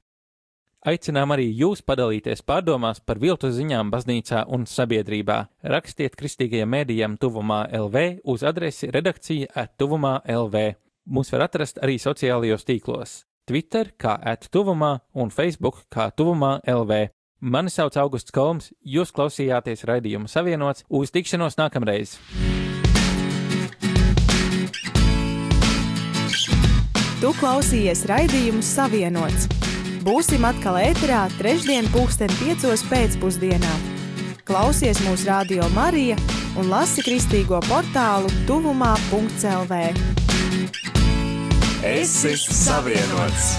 Aicinām arī jūs padalīties pārdomās par viltu ziņām baznīcā un sabiedrībā. Rakstiet kristīgajiem mēdījiem tuvumā LV uz adresi redakcija attuvumā LV. Mūs var atrast arī sociālajos tīklos - Twitter kā attuvumā un Facebook kā tuvumā LV. Mani sauc Augusts Kolms, jūs klausījāties raidījuma savienots uz tikšanos nākamreiz! Tu klausījies raidījumu Savienots. Būsim atkal ēterā trešdien pulksten piecos pēcpusdienā. Klausies mūsu radio Marija un lasi kristīgo portālu tuvumā.lv. Es esmu savienots!